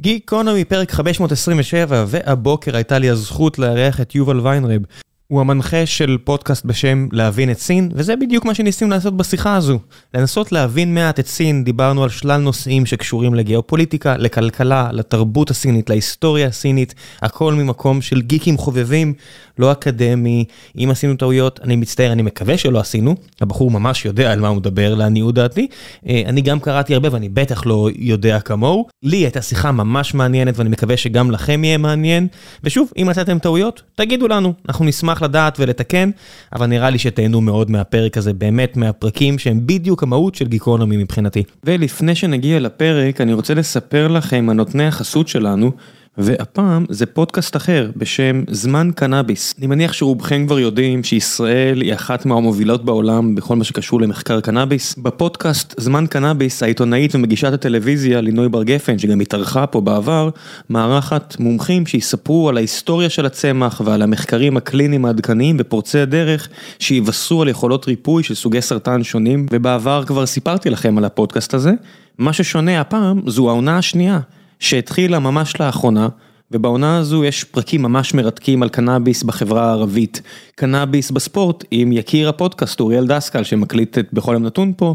גיקונומי פרק 527, והבוקר הייתה לי הזכות לארח את יובל ויינרב. הוא המנחה של פודקאסט בשם להבין את סין, וזה בדיוק מה שניסינו לעשות בשיחה הזו. לנסות להבין מעט את סין, דיברנו על שלל נושאים שקשורים לגיאופוליטיקה, לכלכלה, לתרבות הסינית, להיסטוריה הסינית, הכל ממקום של גיקים חובבים, לא אקדמי. אם עשינו טעויות, אני מצטער, אני מקווה שלא עשינו. הבחור ממש יודע על מה הוא מדבר, לעניות דעתי. אה, אני גם קראתי הרבה ואני בטח לא יודע כמוהו. לי הייתה שיחה ממש מעניינת ואני מקווה שגם לכם יהיה מעניין. ושוב, אם מצאתם טעויות, תגידו לנו, אנחנו נשמח לדעת ולתקן, אבל נראה לי שתהנו מאוד מהפרק הזה, באמת מהפרקים שהם בדיוק המהות של גיקונומי מבחינתי. ולפני שנגיע לפרק, אני רוצה לספר לכם על נותני החסות שלנו. והפעם זה פודקאסט אחר בשם זמן קנאביס. אני מניח שרובכם כבר יודעים שישראל היא אחת מהמובילות בעולם בכל מה שקשור למחקר קנאביס. בפודקאסט זמן קנאביס העיתונאית ומגישת הטלוויזיה לינוי בר גפן שגם התארחה פה בעבר, מארחת מומחים שיספרו על ההיסטוריה של הצמח ועל המחקרים הקליניים העדכניים ופורצי הדרך שיבשרו על יכולות ריפוי של סוגי סרטן שונים ובעבר כבר סיפרתי לכם על הפודקאסט הזה. מה ששונה הפעם זו העונה השנייה. שהתחילה ממש לאחרונה, ובעונה הזו יש פרקים ממש מרתקים על קנאביס בחברה הערבית. קנאביס בספורט עם יקיר הפודקאסט אוריאל דסקל שמקליט את בכל יום נתון פה,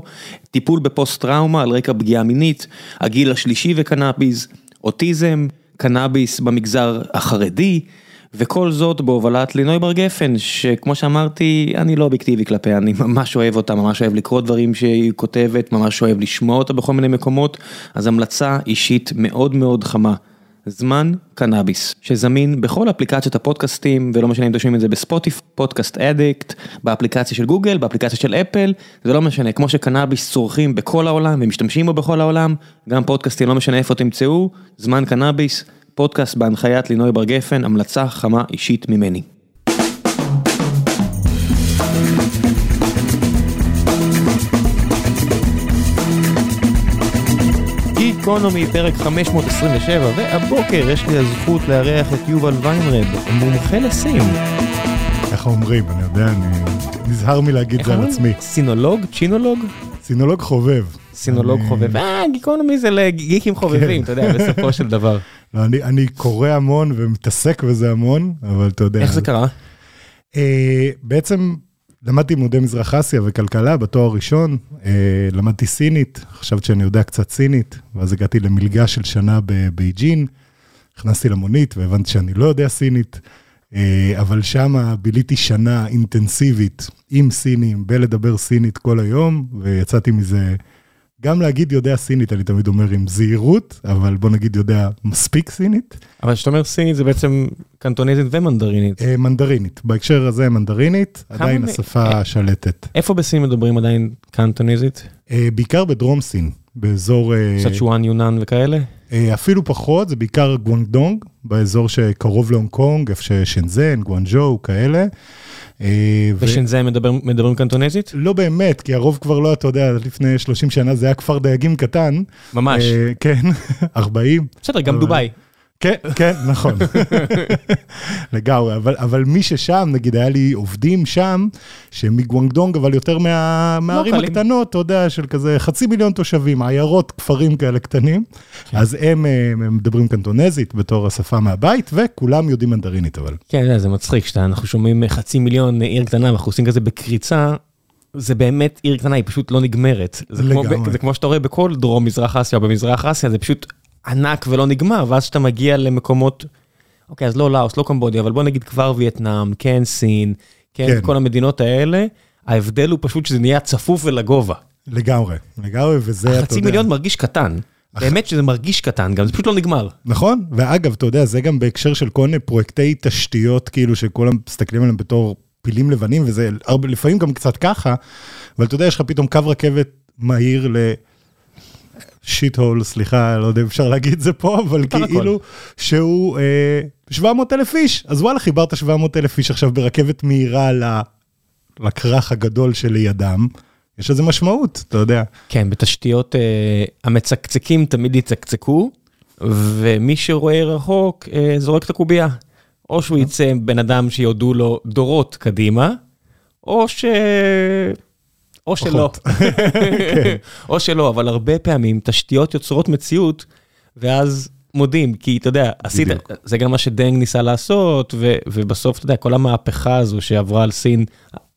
טיפול בפוסט טראומה על רקע פגיעה מינית, הגיל השלישי וקנאביס, אוטיזם, קנאביס במגזר החרדי. וכל זאת בהובלת לינוי בר גפן, שכמו שאמרתי, אני לא אובייקטיבי כלפיה, אני ממש אוהב אותה, ממש אוהב לקרוא דברים שהיא כותבת, ממש אוהב לשמוע אותה בכל מיני מקומות, אז המלצה אישית מאוד מאוד חמה. זמן קנאביס, שזמין בכל אפליקציות הפודקאסטים, ולא משנה אם אתם שומעים את זה בספוטיף, פודקאסט אדיקט, באפליקציה של גוגל, באפליקציה של אפל, זה לא משנה, כמו שקנאביס צורכים בכל העולם ומשתמשים בו בכל העולם, גם פודקאסטים לא משנה איפה תמצאו, זמן קנאביס, פודקאסט בהנחיית לינוי בר גפן, המלצה חמה אישית ממני. גיקונומי פרק 527 והבוקר יש לי הזכות לארח את יובל ויינרב, מומחה לסין. ככה אומרים, אני יודע, אני נזהר מלהגיד את זה על עצמי. סינולוג? צ'ינולוג? סינולוג חובב. סינולוג חובב, אה, גיקונומי זה לגיקים חובבים, אתה יודע, בסופו של דבר. לא, אני, אני קורא המון ומתעסק בזה המון, אבל אתה יודע. איך זה קרה? אה, בעצם למדתי לימודי מזרח אסיה וכלכלה בתואר ראשון, אה, למדתי סינית, חשבתי שאני יודע קצת סינית, ואז הגעתי למלגה של שנה בבייג'ין, נכנסתי למונית והבנתי שאני לא יודע סינית, אה, אבל שם ביליתי שנה אינטנסיבית עם סינים, בלדבר סינית כל היום, ויצאתי מזה... גם להגיד יודע סינית, אני תמיד אומר עם זהירות, אבל בוא נגיד יודע מספיק סינית. אבל כשאתה אומר סינית זה בעצם קנטוניזית ומנדרינית. אה, מנדרינית, בהקשר הזה מנדרינית, עדיין השפה אה, שלטת. איפה בסין מדברים עדיין קנטוניזית? אה, בעיקר בדרום סין, באזור... סצ'ואן, יונן וכאלה? אפילו פחות, זה בעיקר גואנגדונג, באזור שקרוב להונג קונג, איפה ששנזן, גואנג'ו, כאלה. אה, ושנזן מדברים קנטונזית? לא באמת, כי הרוב כבר לא, אתה יודע, לפני 30 שנה זה היה כפר דייגים קטן. ממש. אה, כן, 40. בסדר, גם דובאי. כן, כן, נכון. לגמרי, אבל, אבל מי ששם, נגיד, היה לי עובדים שם, שהם מגוונגדונג, אבל יותר מה, מהערים לא הקטנות, אתה יודע, של כזה חצי מיליון תושבים, עיירות, כפרים כאלה קטנים, כן. אז הם, הם מדברים קנטונזית בתור השפה מהבית, וכולם יודעים מנדרינית, אבל. כן, זה מצחיק, כשאנחנו שומעים חצי מיליון עיר קטנה, ואנחנו עושים כזה בקריצה. זה באמת עיר קטנה, היא פשוט לא נגמרת. זה לגמרי. כמו, זה כמו שאתה רואה בכל דרום מזרח אסיה במזרח אסיה, זה פשוט ענק ולא נגמר, ואז כשאתה מגיע למקומות, אוקיי, אז לא לאוס, לא קמבודיה, אבל בוא נגיד כבר וייטנאם, כן סין, כן, כן, כל המדינות האלה, ההבדל הוא פשוט שזה נהיה צפוף ולגובה. לגמרי, לגמרי, וזה, אתה יודע... החצי מיליון מרגיש קטן. באמת שזה מרגיש קטן, גם זה פשוט לא נגמר. נכון, ואגב, אתה יודע, זה גם בהקשר של כל מיני פרויקטי תשתיות, כאילו שכולם מסתכלים עליהם בתור פילים לבנים, וזה הרבה, לפעמים גם קצת ככה, אבל אתה יודע, יש לך פתאום קו רכבת מהיר ל... שיט הול, סליחה, לא יודע אם אפשר להגיד את זה פה, אבל כאילו שהוא אה, 700 אלף איש, אז וואלה, חיברת 700 אלף איש עכשיו ברכבת מהירה לכרך הגדול שלידם. יש לזה משמעות, אתה יודע. כן, בתשתיות אה, המצקצקים תמיד יצקצקו, ומי שרואה רחוק אה, זורק את הקובייה. או שהוא יצא בן אדם שיודו לו דורות קדימה, או ש... או שלא. כן. או שלא, אבל הרבה פעמים תשתיות יוצרות מציאות, ואז מודים, כי אתה יודע, עשית. זה גם מה שדנג ניסה לעשות, ו, ובסוף, אתה יודע, כל המהפכה הזו שעברה על סין,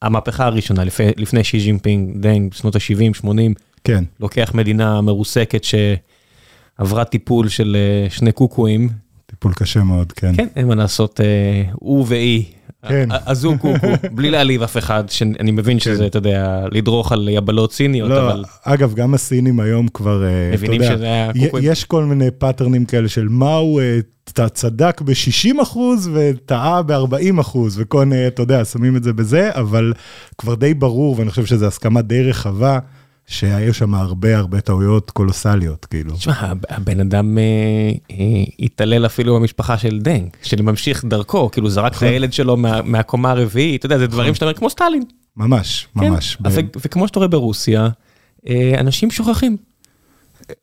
המהפכה הראשונה, לפני, לפני שי ג'ינפינג, דנג, בשנות ה-70, 80, כן, לוקח מדינה מרוסקת שעברה טיפול של אה, שני קוקואים, טיפול קשה מאוד, כן. כן, אין מה לעשות, אה, הו-וואי. כן. אז הוא קוקו, בלי להעליב אף אחד, שאני מבין שזה, אתה יודע, לדרוך על יבלות סיניות, לא, אבל אגב, גם הסינים היום כבר, אה, אתה מבינים יודע, שזה היה. יש כל מיני פאטרנים כאלה של מהו, אה, אתה צדק ב-60 אחוז וטעה ב-40 אחוז, וכל מיני, אתה יודע, שמים את זה בזה, אבל כבר די ברור, ואני חושב שזו הסכמה די רחבה, שהיו שם הרבה הרבה טעויות קולוסליות, כאילו. תשמע, הב- הבן אדם אה, אה, התעלל אפילו במשפחה של דנג, של ממשיך דרכו, כאילו זרק את נכון. הילד שלו מה- מהקומה הרביעית, אתה יודע, זה דברים שאתה אומר, כמו סטלין. ממש, כן? ממש. וכמו שאתה רואה ברוסיה, אה, אנשים שוכחים.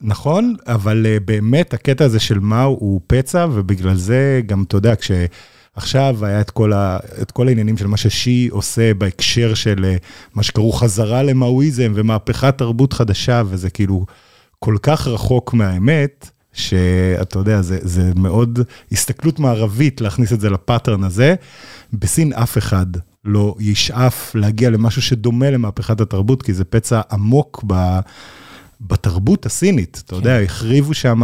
נכון, אבל באמת הקטע הזה של מאו הוא פצע, ובגלל זה גם, אתה יודע, כשעכשיו היה את כל, ה, את כל העניינים של מה ששי עושה בהקשר של uh, מה שקראו חזרה למאואיזם ומהפכת תרבות חדשה, וזה כאילו כל כך רחוק מהאמת, שאתה יודע, זה, זה מאוד הסתכלות מערבית להכניס את זה לפאטרן הזה. בסין אף אחד לא ישאף להגיע למשהו שדומה למהפכת התרבות, כי זה פצע עמוק ב... בתרבות הסינית, אתה יודע, החריבו שם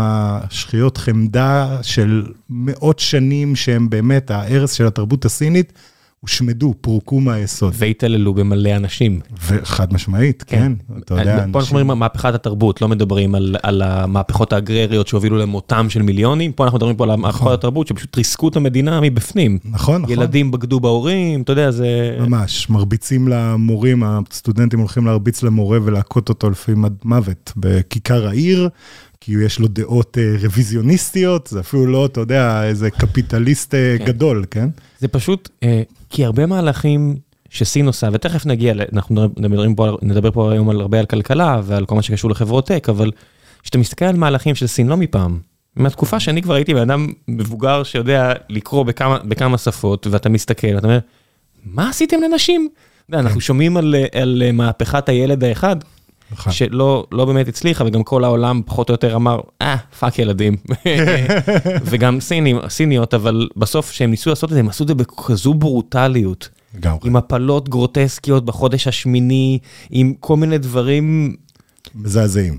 שכיות חמדה של מאות שנים שהם באמת, ההרס של התרבות הסינית, הושמדו, פורקו מהיסוד. והתעללו במלא אנשים. וחד משמעית, כן, אתה יודע, פה אנחנו מדברים על מהפכת התרבות, לא מדברים על, על המהפכות האגרריות שהובילו למותם של מיליונים, פה אנחנו מדברים פה על מהפכות התרבות שפשוט ריסקו את המדינה מבפנים. נכון, נכון. ילדים בגדו בהורים, אתה יודע, זה... ממש, מרביצים למורים, הסטודנטים הולכים להרביץ למורה ולהכות אותו לפעמים עד מוות בכיכר העיר, כי יש לו דעות אה, רוויזיוניסטיות, זה אפילו לא, אתה יודע, איזה קפיטליסט אה, כן. גדול, כן? זה פשוט, אה, כי הרבה מהלכים שסין עושה, ותכף נגיע, אנחנו מדברים פה, נדבר פה היום על הרבה על כלכלה ועל כל מה שקשור לחברות טק, אבל כשאתה מסתכל על מהלכים של סין, לא מפעם, מהתקופה שאני כבר הייתי בן אדם מבוגר שיודע לקרוא בכמה, בכמה שפות, ואתה מסתכל, אתה אומר, מה עשיתם לנשים? אנחנו שומעים על, על מהפכת הילד האחד, נכון. שלא לא באמת הצליחה, וגם כל העולם פחות או יותר אמר, אה, fuck ילדים. וגם סינים, סיניות, אבל בסוף שהם ניסו לעשות את זה, הם עשו את זה בכזו ברוטליות. לגמרי. עם הפלות גרוטסקיות בחודש השמיני, עם כל מיני דברים מזעזעים.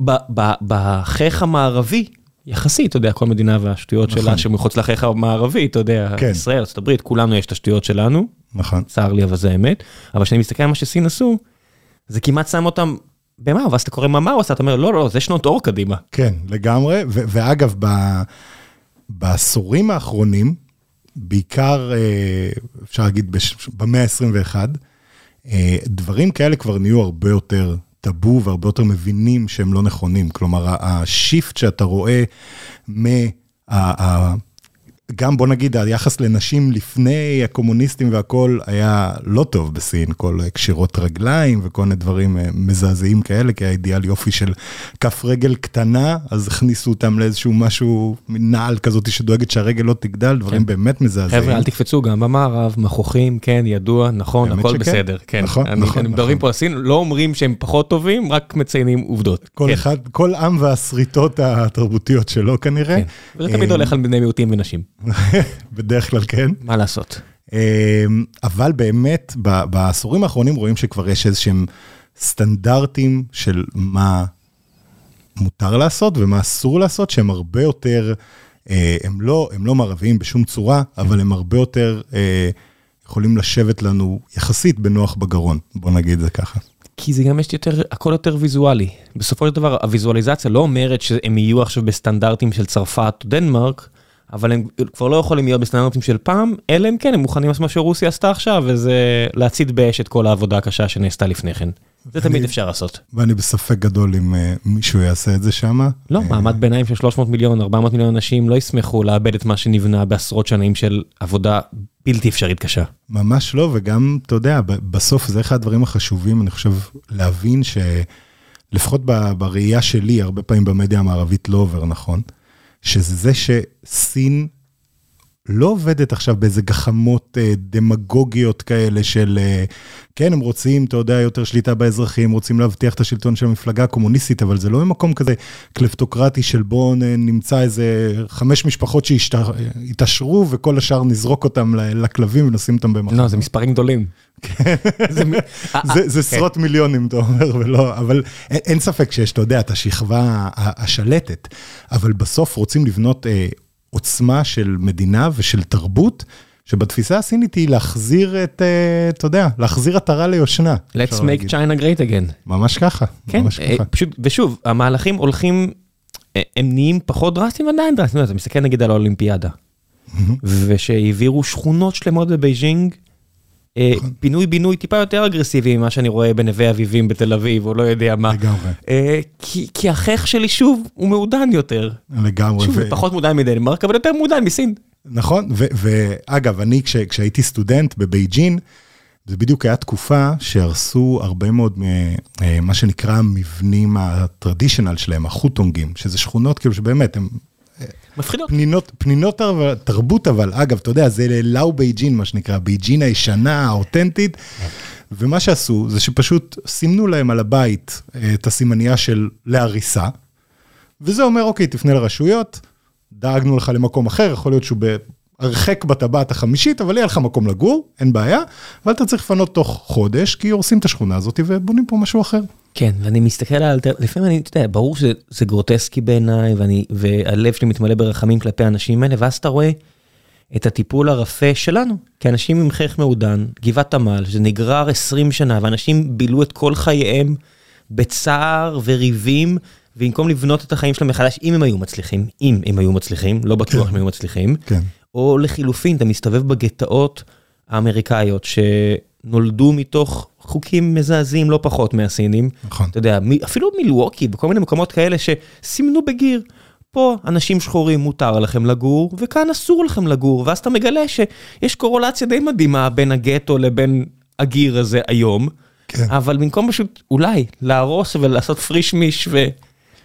שבחיך המערבי, יחסית, אתה יודע, כל מדינה והשטויות נכון. שלה שמחוץ לחיך המערבי, אתה יודע, כן. ישראל, ארה"ב, כולנו יש את השטויות שלנו, נכון. צר לי, אבל זה האמת. אבל כשאני מסתכל על מה שסין עשו, זה כמעט שם אותם במה, ואז אתה קורא מה הוא עשה, אתה אומר, לא, לא, זה שנות אור קדימה. כן, לגמרי. ו- ואגב, ב- בעשורים האחרונים, בעיקר, אה, אפשר להגיד, בש- במאה ה-21, אה, דברים כאלה כבר נהיו הרבה יותר טאבו והרבה יותר מבינים שהם לא נכונים. כלומר, השיפט שאתה רואה מה... גם בוא נגיד היחס לנשים לפני הקומוניסטים והכל היה לא טוב בסין, כל קשירות רגליים וכל מיני דברים אה, מזעזעים כאלה, כי היה אידיאל יופי של כף רגל קטנה, אז הכניסו אותם לאיזשהו משהו, נעל כזאת שדואגת שהרגל לא תגדל, דברים כן. באמת מזעזעים. חבר'ה, אל תקפצו גם במערב, מכוחים, כן, ידוע, נכון, הכל שכן. בסדר, כן. נכון, אני- נכון, אני מדברים נכון. פה על סין, לא אומרים שהם פחות טובים, רק מציינים עובדות. כל כן, אחד, כל עם והשריטות התרבותיות שלו כנראה. כן. וזה תמיד אה, הולך על בני מיעוטים ונשים, בדרך כלל כן. מה לעשות? אמ, אבל באמת, בעשורים האחרונים רואים שכבר יש איזשהם סטנדרטים של מה מותר לעשות ומה אסור לעשות, שהם הרבה יותר, אה, הם לא, הם לא מערביים בשום צורה, אבל הם הרבה יותר אה, יכולים לשבת לנו יחסית בנוח בגרון, בוא נגיד את זה ככה. כי זה גם יש יותר, הכל יותר ויזואלי. בסופו של דבר, הוויזואליזציה לא אומרת שהם יהיו עכשיו בסטנדרטים של צרפת או דנמרק, אבל הם כבר לא יכולים להיות בסטנדרטים של פעם, אלא אם כן הם מוכנים לעשות מה שרוסיה עשתה עכשיו, וזה להצית באש את כל העבודה הקשה שנעשתה לפני כן. זה תמיד אפשר לעשות. ואני בספק גדול אם אה, מישהו יעשה את זה שם. לא, מעמד ביניים של 300 מיליון, 400 מיליון אנשים לא ישמחו לאבד את מה שנבנה בעשרות שנים של עבודה בלתי אפשרית קשה. ממש לא, וגם, אתה יודע, בסוף זה אחד הדברים החשובים, אני חושב, להבין שלפחות בראייה שלי, הרבה פעמים במדיה המערבית לא עובר נכון, שזה זה שסין לא עובדת עכשיו באיזה גחמות אה, דמגוגיות כאלה של, אה, כן, הם רוצים, אתה יודע, יותר שליטה באזרחים, רוצים להבטיח את השלטון של המפלגה הקומוניסטית, אבל זה לא ממקום כזה קלפטוקרטי של בואו נמצא איזה חמש משפחות שיתעשרו וכל השאר נזרוק אותם לכלבים ונשים אותם במחנה. לא, זה מספרים גדולים. זה זה כן. עשרות מיליונים, אתה אומר, ולא, אבל אין ספק שיש, אתה יודע, את השכבה השלטת, אבל בסוף רוצים לבנות אה, עוצמה של מדינה ושל תרבות. שבתפיסה הסינית היא להחזיר את, אה, אתה יודע, להחזיר עטרה ליושנה. Let's make להגיד. China great again. ממש ככה, כן, ממש אה, ככה. פשוט, ושוב, המהלכים הולכים, אה, הם נהיים פחות דרסטיים עדיין דרסטיים, אתה מסתכל נגיד על האולימפיאדה, ושהעבירו שכונות שלמות בבייג'ינג, אה, נכון. פינוי בינוי טיפה יותר אגרסיבי ממה שאני רואה בנווה אביבים בתל אביב, או לא יודע מה. לגמרי. אה, כי החיך שלי שוב, הוא מעודן יותר. לגמרי. שוב, הוא פחות מעודן מדנמרק, אבל יותר מעודן מסין. נכון, ואגב, אני כשהייתי סטודנט בבייג'ין, זה בדיוק היה תקופה שהרסו הרבה מאוד ממה אה, שנקרא המבנים ה traditional שלהם, החוטונגים, שזה שכונות כאילו שבאמת הם מפחידות. פנינות, פנינות תרבות אבל, אגב, אתה יודע, זה lao Beijing, מה שנקרא, בייג'ין הישנה, האותנטית. ומה שעשו זה שפשוט סימנו להם על הבית אה, את הסימנייה של להריסה, וזה אומר, אוקיי, תפנה לרשויות, דאגנו לך למקום אחר, יכול להיות שהוא הרחק בטבעת החמישית, אבל יהיה לך מקום לגור, אין בעיה, אבל אתה צריך לפנות תוך חודש, כי הורסים את השכונה הזאת ובונים פה משהו אחר. כן, ואני מסתכל על, לפעמים אני, אתה יודע, ברור שזה גרוטסקי בעיניי, ואני, והלב שלי מתמלא ברחמים כלפי האנשים האלה, ואז אתה רואה את הטיפול הרפה שלנו, כאנשים עם חייך מעודן, גבעת עמל, שזה נגרר 20 שנה, ואנשים בילו את כל חייהם בצער וריבים, במקום לבנות את החיים שלהם מחדש, אם הם היו מצליחים, אם הם היו מצליחים, לא בטוח כן. הם היו מצליחים, כן. או לחילופין, אתה מסתובב בגטאות האמריקאיות שנולדו מתוך חוקים מזעזעים לא פחות מהסינים. נכון. אתה יודע, אפילו מילווקי, בכל מיני מקומות כאלה שסימנו בגיר. פה אנשים שחורים מותר לכם לגור, וכאן אסור לכם לגור, ואז אתה מגלה שיש קורולציה די מדהימה בין הגטו לבין הגיר הזה היום, כן. אבל במקום פשוט אולי להרוס ולעשות פריש מיש ו...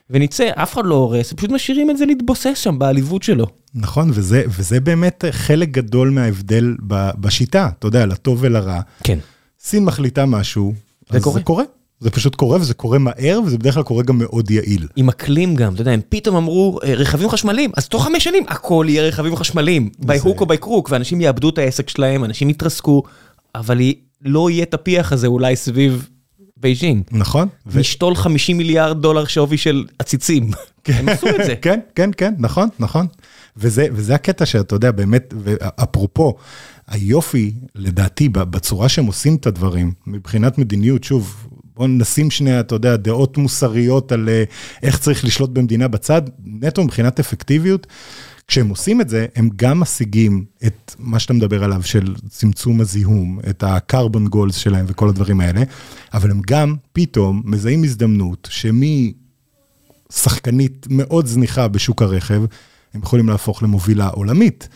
ונצא, אף אחד לא הורס, פשוט משאירים את זה להתבוסס שם בעליבות שלו. נכון, וזה, וזה באמת חלק גדול מההבדל בשיטה, אתה יודע, לטוב ולרע. כן. סין מחליטה משהו, זה קורה. זה קורה. זה פשוט קורה וזה קורה מהר וזה בדרך כלל קורה גם מאוד יעיל. עם אקלים גם, אתה יודע, הם פתאום אמרו אה, רכבים חשמליים, אז תוך חמש שנים הכל יהיה רכבים חשמליים, by hook או by crook, ואנשים יאבדו את העסק שלהם, אנשים יתרסקו, אבל לא יהיה את הפיח הזה אולי סביב בייג'ינג. נכון. לשתול 50 מיליארד דולר שווי של עציצים. כן. הם עשו את זה. כן, כן, כן, נכון, נכון. וזה, וזה הקטע שאתה יודע, באמת, אפרופו, היופי, לדעתי, בצורה שהם עושים את הדברים, מבחינת מדיניות, שוב, בואו נשים שנייה, אתה יודע, דעות מוסריות על אה, איך צריך לשלוט במדינה בצד, נטו מבחינת אפקטיביות. כשהם עושים את זה, הם גם משיגים את מה שאתה מדבר עליו של צמצום הזיהום, את ה-carbon goals שלהם וכל הדברים האלה, אבל הם גם פתאום מזהים הזדמנות שמשחקנית מאוד זניחה בשוק הרכב, הם יכולים להפוך למובילה עולמית.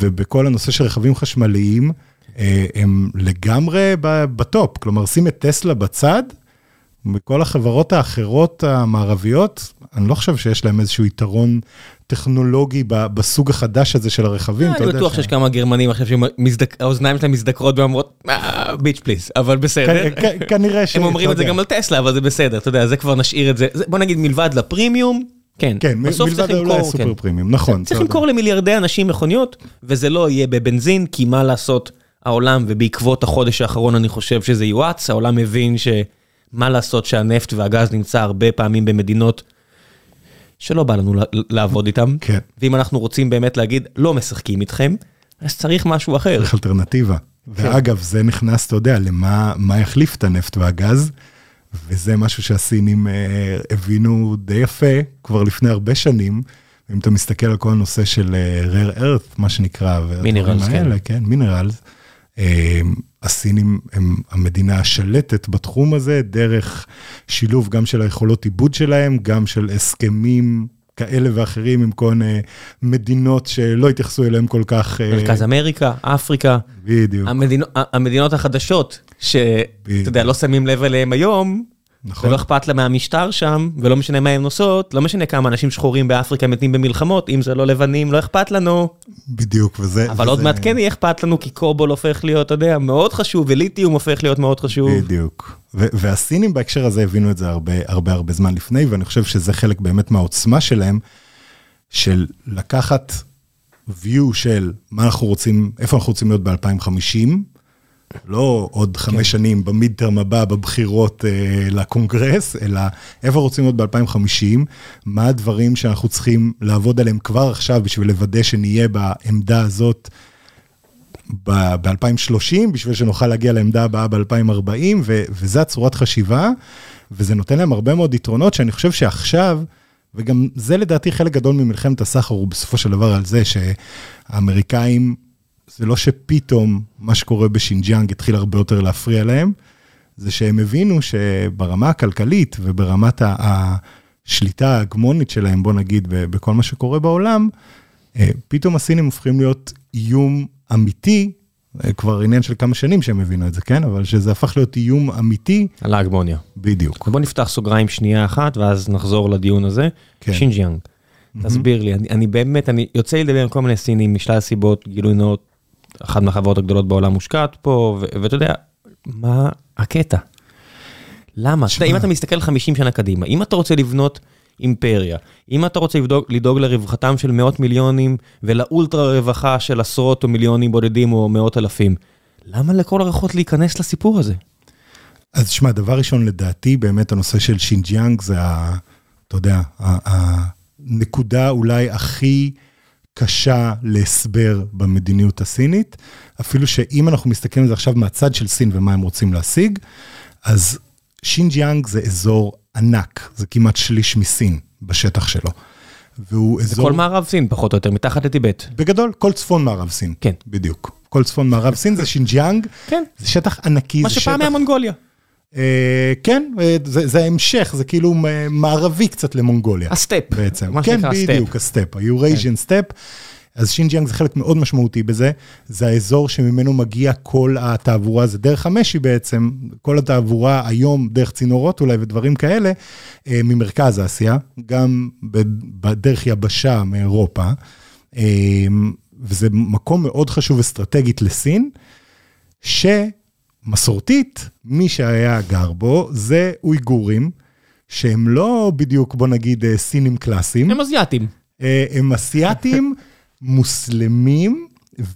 ובכל הנושא של רכבים חשמליים, אה, הם לגמרי בטופ. כלומר, שים את טסלה בצד, מכל החברות האחרות המערביות, אני לא חושב שיש להם איזשהו יתרון טכנולוגי בסוג החדש הזה של הרכבים. אני בטוח שיש כמה גרמנים עכשיו שהאוזניים שלהם מזדקרות ואומרות, bitch please, אבל בסדר. כנראה ש... הם אומרים את זה גם על טסלה, אבל זה בסדר, אתה יודע, זה כבר נשאיר את זה. בוא נגיד מלבד לפרימיום, כן, כן מלבד אולי סופר כן. פרימיום, נכון. צריך למכור למיליארדי אנשים מכוניות, וזה לא יהיה בבנזין, כי מה לעשות, העולם, ובעקבות החודש האחרון אני חושב שזה יואץ, העולם מבין שמה לעשות שהנפט והגז נמצא הרבה פעמים במדינות שלא בא לנו לעבוד איתם, כן. ואם אנחנו רוצים באמת להגיד, לא משחקים איתכם, אז צריך משהו אחר. צריך אלטרנטיבה. כן. ואגב, זה נכנס, אתה יודע, למה יחליף את הנפט והגז. וזה משהו שהסינים אה, הבינו די יפה כבר לפני הרבה שנים. אם אתה מסתכל על כל הנושא של אה, rare earth, מה שנקרא, מינרלס, כן. כן, מינרלס, אה, הסינים הם המדינה השלטת בתחום הזה, דרך שילוב גם של היכולות עיבוד שלהם, גם של הסכמים כאלה ואחרים עם כל מיני מדינות שלא התייחסו אליהם כל כך. מרכז אמריקה, אפריקה. בדיוק. המדינות, המדינות החדשות, שאתה יודע, לא שמים לב אליהם היום, נכון. ולא אכפת לה מהמשטר שם, ולא משנה מה הן עושות, לא משנה כמה אנשים שחורים באפריקה מתים במלחמות, אם זה לא לבנים, לא אכפת לנו. בדיוק, וזה... אבל עוד וזה- מעט כן יהיה אכפת לנו, כי קובול הופך להיות, אתה יודע, מאוד חשוב, וליתיום הופך להיות מאוד חשוב. בדיוק. ו- והסינים בהקשר הזה הבינו את זה הרבה הרבה הרבה זמן לפני, ואני חושב שזה חלק באמת מהעוצמה שלהם, של לקחת view של מה אנחנו רוצים, איפה אנחנו רוצים להיות ב-2050, לא עוד חמש כן. שנים במיד טרם הבא בבחירות אה, לקונגרס, אלא איפה רוצים להיות ב-2050, מה הדברים שאנחנו צריכים לעבוד עליהם כבר עכשיו בשביל לוודא שנהיה בעמדה הזאת ב-2030, בשביל שנוכל להגיע לעמדה הבאה ב-2040, וזה הצורת חשיבה, וזה נותן להם הרבה מאוד יתרונות, שאני חושב שעכשיו, וגם זה לדעתי חלק גדול ממלחמת הסחר, הוא בסופו של דבר על זה שהאמריקאים, זה לא שפתאום מה שקורה בשינג'יאנג התחיל הרבה יותר להפריע להם, זה שהם הבינו שברמה הכלכלית וברמת השליטה ההגמונית שלהם, בוא נגיד, בכל מה שקורה בעולם, אה, פתאום הסינים הופכים להיות איום אמיתי, אה, כבר עניין של כמה שנים שהם הבינו את זה, כן? אבל שזה הפך להיות איום אמיתי, על ההגמוניה. בדיוק. בוא נפתח סוגריים שנייה אחת, ואז נחזור לדיון הזה. כן. שינג'יאנג, תסביר לי, אני, אני באמת, אני יוצא לי לדבר עם כל מיני סינים משלל סיבות, גילוי נאות, אחת מהחברות הגדולות בעולם מושקעת פה, ואתה יודע, מה הקטע? למה? אתה יודע, אם אתה מסתכל 50 שנה קדימה, אם אתה רוצה לבנות אימפריה, אם אתה רוצה לבדוק, לדאוג לרווחתם של מאות מיליונים ולאולטרה רווחה של עשרות או מיליונים בודדים או מאות אלפים, למה לכל הרוחות להיכנס לסיפור הזה? אז שמע, דבר ראשון, לדעתי, באמת הנושא של שינג'יאנג זה, ה, אתה יודע, הנקודה אולי הכי קשה להסבר במדיניות הסינית, אפילו שאם אנחנו מסתכלים על זה עכשיו מהצד של סין ומה הם רוצים להשיג, אז שינג'יאנג זה אזור ענק, זה כמעט שליש מסין בשטח שלו. והוא זה אזור... כל מערב סין פחות או יותר, מתחת לטיבט. בגדול, כל צפון מערב סין. כן. בדיוק. כל צפון מערב סין זה שינג'יאנג, כן. זה שטח ענקי, מה זה שפעם שטח... היה מונגוליה. אה, כן, אה, זה, זה ההמשך, זה כאילו מ- מערבי קצת למונגוליה. הסטפ. בעצם. מה כן, שנקרא הסטפ. בדיוק, הסטפ, ה-Eurasian steppe. אז שינג'יאנג זה חלק מאוד משמעותי בזה, זה האזור שממנו מגיע כל התעבורה, זה דרך המשי בעצם, כל התעבורה היום דרך צינורות אולי ודברים כאלה, אה, ממרכז אסיה, גם בדרך יבשה מאירופה, אה, וזה מקום מאוד חשוב אסטרטגית לסין, שמסורתית, מי שהיה גר בו זה אויגורים, שהם לא בדיוק, בוא נגיד, אה, סינים קלאסיים. הם אזיאתים. אה, הם אסיאתים, מוסלמים,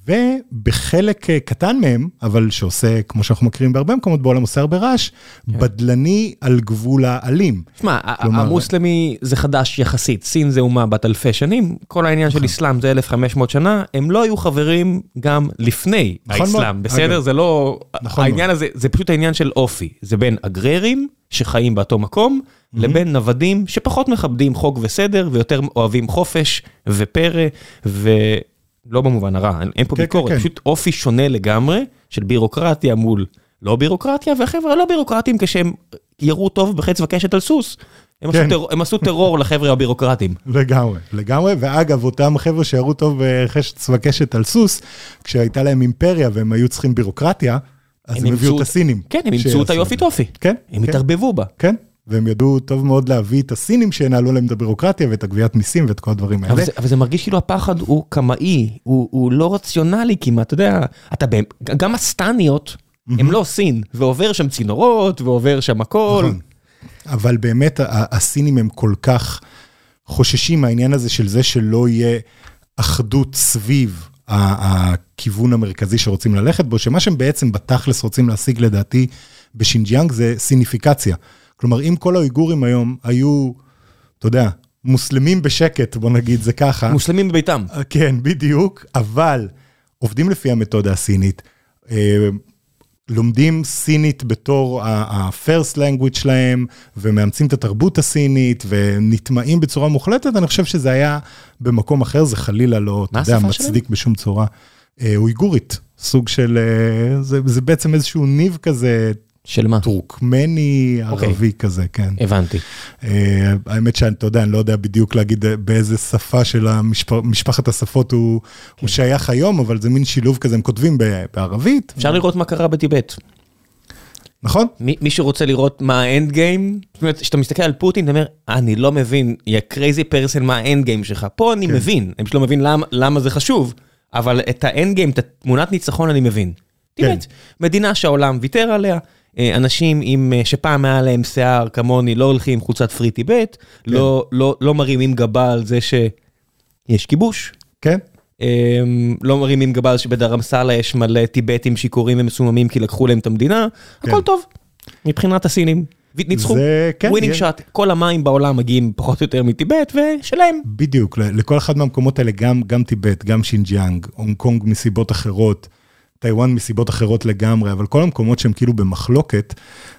ובחלק אה, קטן מהם, אבל שעושה, כמו שאנחנו מכירים בהרבה מקומות בעולם, עושה הרבה רעש, בדלני על גבול האלים. שמע, כלומר- המוסלמי זה חדש יחסית, סין זה אומה בת אלפי שנים, כל העניין של אסלאם זה 1500 שנה, הם לא היו חברים גם לפני נכון האסלאם, מאוד. בסדר? אגב. זה לא... נכון העניין הזה, זה פשוט העניין של אופי, זה בין אגררים שחיים באותו מקום, לבין נוודים שפחות מכבדים חוק וסדר ויותר אוהבים חופש ופרא, ולא במובן הרע, אין- פה כן, ביקורת, כן, כן. פשוט אופי שונה לגמרי של בירוקרטיה מול לא בירוקרטיה, והחבר'ה הלא בירוקרטיים כשהם ירו טוב בחץ וקשת על סוס. הם, כן. עשו, טרור, הם עשו טרור לחבר'ה הבירוקרטיים. לגמרי, לגמרי, ואגב, אותם חבר'ה שירו טוב בחשת וקשת על סוס, כשהייתה להם אימפריה והם היו צריכים בירוקרטיה, אז הם, הביאו את הסינים. כן, הם אימצו שיעשו את היופי. טופי. כן, הם כן. התערבבו בה. כן, והם ידעו טוב מאוד להביא את הסינים שינהלו להם את הבירוקרטיה ואת הגביית מיסים ואת כל הדברים האלה. אבל זה, אבל זה מרגיש כאילו הפחד הוא קמאי, הוא, הוא לא רציונלי כמעט, אתה יודע, אתה באמת, גם הסטניות, הם לא סין, ועובר שם צינורות, ועובר שם הכל. נכון. אבל באמת הסינים הם כל כך חוששים מהעניין הזה של זה שלא יהיה אחדות סביב הכיוון המרכזי שרוצים ללכת בו, שמה שהם בעצם בתכלס רוצים להשיג לדעתי בשינג'יאנג זה סיניפיקציה. כלומר, אם כל האויגורים היום היו, אתה יודע, מוסלמים בשקט, בוא נגיד זה ככה. מוסלמים בביתם. אה, כן, בדיוק, אבל עובדים לפי המתודה הסינית, אה, לומדים סינית בתור ה-first language שלהם, ומאמצים את התרבות הסינית, ונטמעים בצורה מוחלטת, אני חושב שזה היה במקום אחר, זה חלילה לא, אתה יודע, מצדיק בשום צורה. אה, אויגורית, סוג של, זה, זה בעצם איזשהו ניב כזה, של מה? טורקמני, אוקיי. ערבי כזה, כן. הבנתי. אה, האמת שאתה יודע, אני לא יודע בדיוק להגיד באיזה שפה של המשפ- משפחת השפות הוא כן. הוא שייך היום, אבל זה מין שילוב כזה, הם כותבים ב- בערבית. אפשר לראות מה קרה בטיבט. נכון? מי מי שרוצה לראות מה ה-end game, זאת אומרת, כשאתה מסתכל על פוטין, אתה אומר, אני לא מבין, you crazy person, מה ה-end game שלך. פה אני כן. מבין, אני פשוט לא מבין למה- למה זה חשוב, אבל את ה-end game, את התמונת ניצחון אני מבין. כן. באמת, מדינה שהעולם ויתר עליה, אה, אנשים עם, אה, שפעם היה להם שיער כמוני, לא הולכים עם חולצת Free Tibet, כן. לא- לא לא מרימים גבה על זה שיש כיבוש. כן. אמ, לא מרימים גבה על שבדרמסאלה יש מלא טיבטים שיכורים ומסוממים כי לקחו להם את המדינה, כן. הכל טוב, מבחינת הסינים. ניצחו, זה- כן, winning יש- shot, כל המים בעולם מגיעים פחות או יותר מטיבט ושלהם. בדיוק, לכל אחד מהמקומות האלה, גם, גם טיבט, גם שינג'יאנג, הונג קונג מסיבות אחרות, טיוואן מסיבות אחרות לגמרי, אבל כל המקומות שהם כאילו במחלוקת,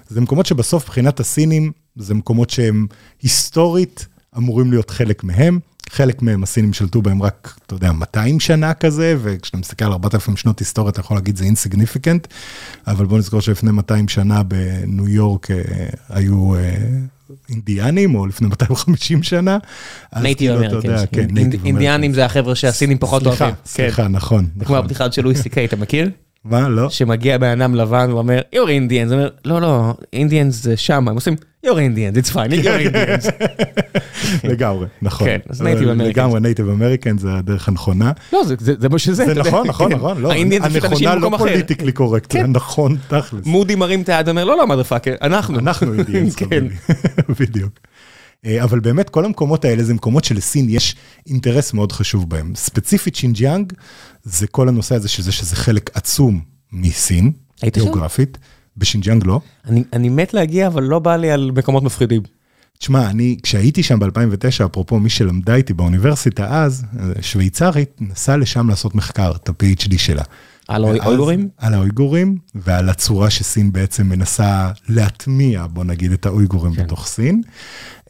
זה מקומות שבסוף מבחינת הסינים, זה מקומות שהם היסטורית אמורים להיות חלק מהם. חלק מהם הסינים שלטו בהם רק, אתה יודע, 200 שנה כזה, וכשאתה מסתכל על 4,000 שנות היסטוריה, אתה יכול להגיד זה insignificant, אבל בוא נזכור שלפני 200 שנה בניו יורק אה, היו אה, אינדיאנים, או לפני 250 שנה. native כאילו, אתה יודע, Americans. כן, אינדיאנים זה החבר'ה שהסינים פחות סליחה, אוהבים. כן. סליחה, נכון. זה כמו נכון. הבדיחה של לואי סי קיי, אתה מכיר? מה, לא? שמגיע בן אדם לבן ואומר, you're Indians, הוא אומר, לא, לא, Indians זה שם, הם עושים, you're Indians, it's fine, you're Indians. לגמרי, נכון. כן, אז native Americans. לגמרי native American זה הדרך הנכונה. לא, זה- זה זה מה שזה, זה. נכון, נכון, כן. נכון, לא, האינדיאנס זה פשוט אנשים הנכונה לא במקום אחר. politically correct, זה. נכון תכלס. מודי מרים את היד, אומר, לא, לא, motherfucker, אנחנו. אנחנו Indians, כן. חביבי. בדיוק. אה, אבל באמת כל המקומות האלה זה מקומות שלסין יש אינטרס מאוד חשוב בהם. ספציפית שינג'יאנג זה כל הנושא הזה שזה שזה חלק עצום מסין, היית שם? בשינג'יאנג לא. אני- אני מת להגיע, אבל לא בא לי על מקומות מפחידים. תשמע, אני, כשהייתי שם ב-2009, אפרופו מי שלמדה איתי באוניברסיטה אז, אה, שוויצרית, נסעה לשם לעשות מחקר, את ה-PhD שלה. על האויגורים? על האויגורים, ועל הצורה שסין בעצם מנסה להטמיע, בוא נגיד, את האויגורים כן. בתוך סין.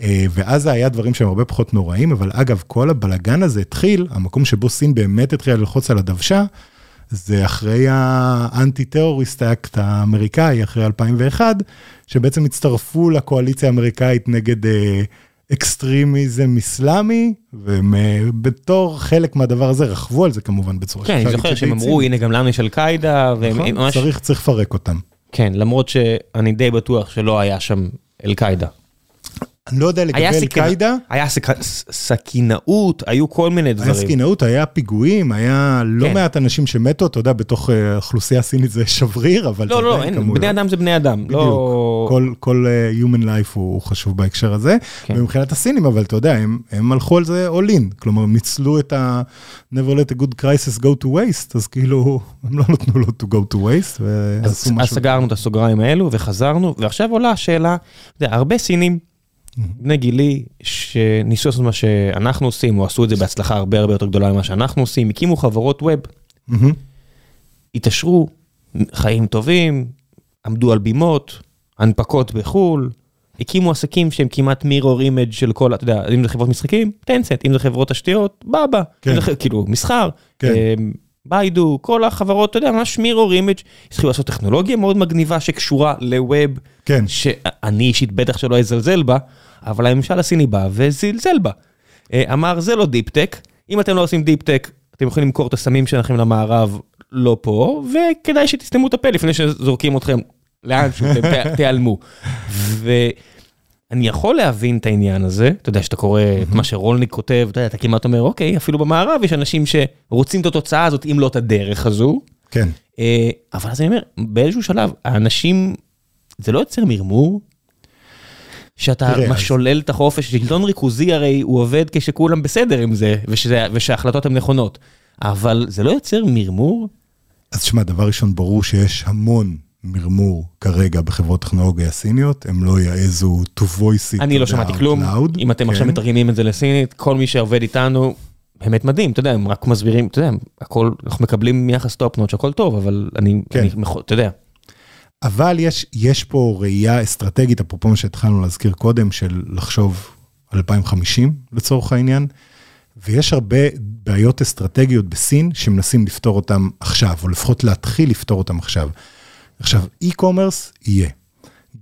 אה, ואז היה דברים שהם הרבה פחות נוראים, אבל אגב, כל הבלגן הזה התחיל, המקום שבו סין באמת התחילה ללחוץ על הדוושה, זה אחרי האנטי-טרוריסט אקט האמריקאי, אחרי 2001, שבעצם הצטרפו לקואליציה האמריקאית נגד אה, extremism אסלאמי, והם אה, בתור חלק מהדבר הזה רכבו על זה כמובן בצורה כן, אני זוכר שהם אמרו. הנה גם לנו יש אל-קאעידה, והם נכון, ממש... צריך, צריך לפרק אותם. כן, למרות שאני די בטוח שלא היה שם אל-קאעידה. אני לא יודע לגבי היה אל-קאעידה, היה סכינאות, היו כל מיני היה דברים. סכינאות, היה פיגועים, היה לא כן. מעט אנשים שמתו, אתה יודע, בתוך אה, האוכלוסייה הסינית זה שבריר, אבל לא, זה לא, עדיין כמויות. בני אדם זה בני אדם. בדיוק, לא... כל, כל uh, human life הוא, חשוב בהקשר הזה, כן. ומבחינת הסינים, אבל אתה יודע, הם, הם הלכו על זה all in, כלומר, הם ניצלו את ה- never let a good crisis go to waste, אז כאילו, הם לא נתנו לו to go to waste, אז, ועשו אז משהו. סגרנו את הסוגריים האלו וחזרנו, ועכשיו עולה השאלה, אתה יודע, הרבה סינים, בני גילי, שניסו לעשות מה שאנחנו עושים, או עשו את זה בהצלחה הרבה הרבה יותר גדולה ממה שאנחנו עושים, הקימו חברות web. התעשרו, חיים טובים, עמדו על בימות, הנפקות בחו"ל, הקימו עסקים שהם כמעט mirror image של כל, אתה יודע, אם זה חברות משחקים, טנסט, אם זה חברות תשתיות, באבא, כן. זה כאילו מסחר, כן. אמ, באידו, כל החברות, אתה יודע, ממש mirror image, התחילו לעשות טכנולוגיה מאוד מגניבה שקשורה ל-web, כן, שאני אישית בטח שלא אזלזל בה, אבל הממשל הסיני בא וזלזל בה. אה, אמר, זה לא deep tech, אם אתם לא עושים deep tech, אתם יכולים למכור את הסמים שלכם למערב, לא פה, וכדאי שתסתמו את הפה לפני שזורקים אתכם לאנשהו, אתם ת- תיעלמו. ואני יכול להבין את העניין הזה, אתה יודע, שאתה קורא את מה שרולניק כותב, אתה יודע, אתה כמעט אומר, אוקיי, אפילו במערב יש אנשים שרוצים את התוצאה הזאת, אם לא את הדרך הזו. כן. אה, אבל אז אני אומר, באיזשהו שלב, האנשים, זה לא יוצר מרמור? שאתה שולל את החופש, שלטון ריכוזי הרי הוא עובד כשכולם בסדר עם זה, ושזה, ושההחלטות הן נכונות. אבל זה לא יוצר מרמור? אז תשמע, דבר ראשון, ברור שיש המון מרמור כרגע בחברות טכנולוגיה הסיניות, הם לא יעזו to voice it אני לא שמעתי כלום. loud, אם אתם כן. עכשיו מתרגמים את זה לסינית, כל מי שעובד איתנו, באמת מדהים, אתה יודע, הם רק מסבירים, אתה יודע, הכל, אנחנו מקבלים יחס top notch שהכל טוב, אבל אני, כן. אני אתה יודע, אבל יש, יש פה ראייה אסטרטגית, אפרופו מה שהתחלנו להזכיר קודם, של לחשוב על 2050 לצורך העניין, ויש הרבה בעיות אסטרטגיות בסין שמנסים לפתור אותם עכשיו, או לפחות להתחיל לפתור אותם עכשיו. עכשיו, e-commerce יהיה.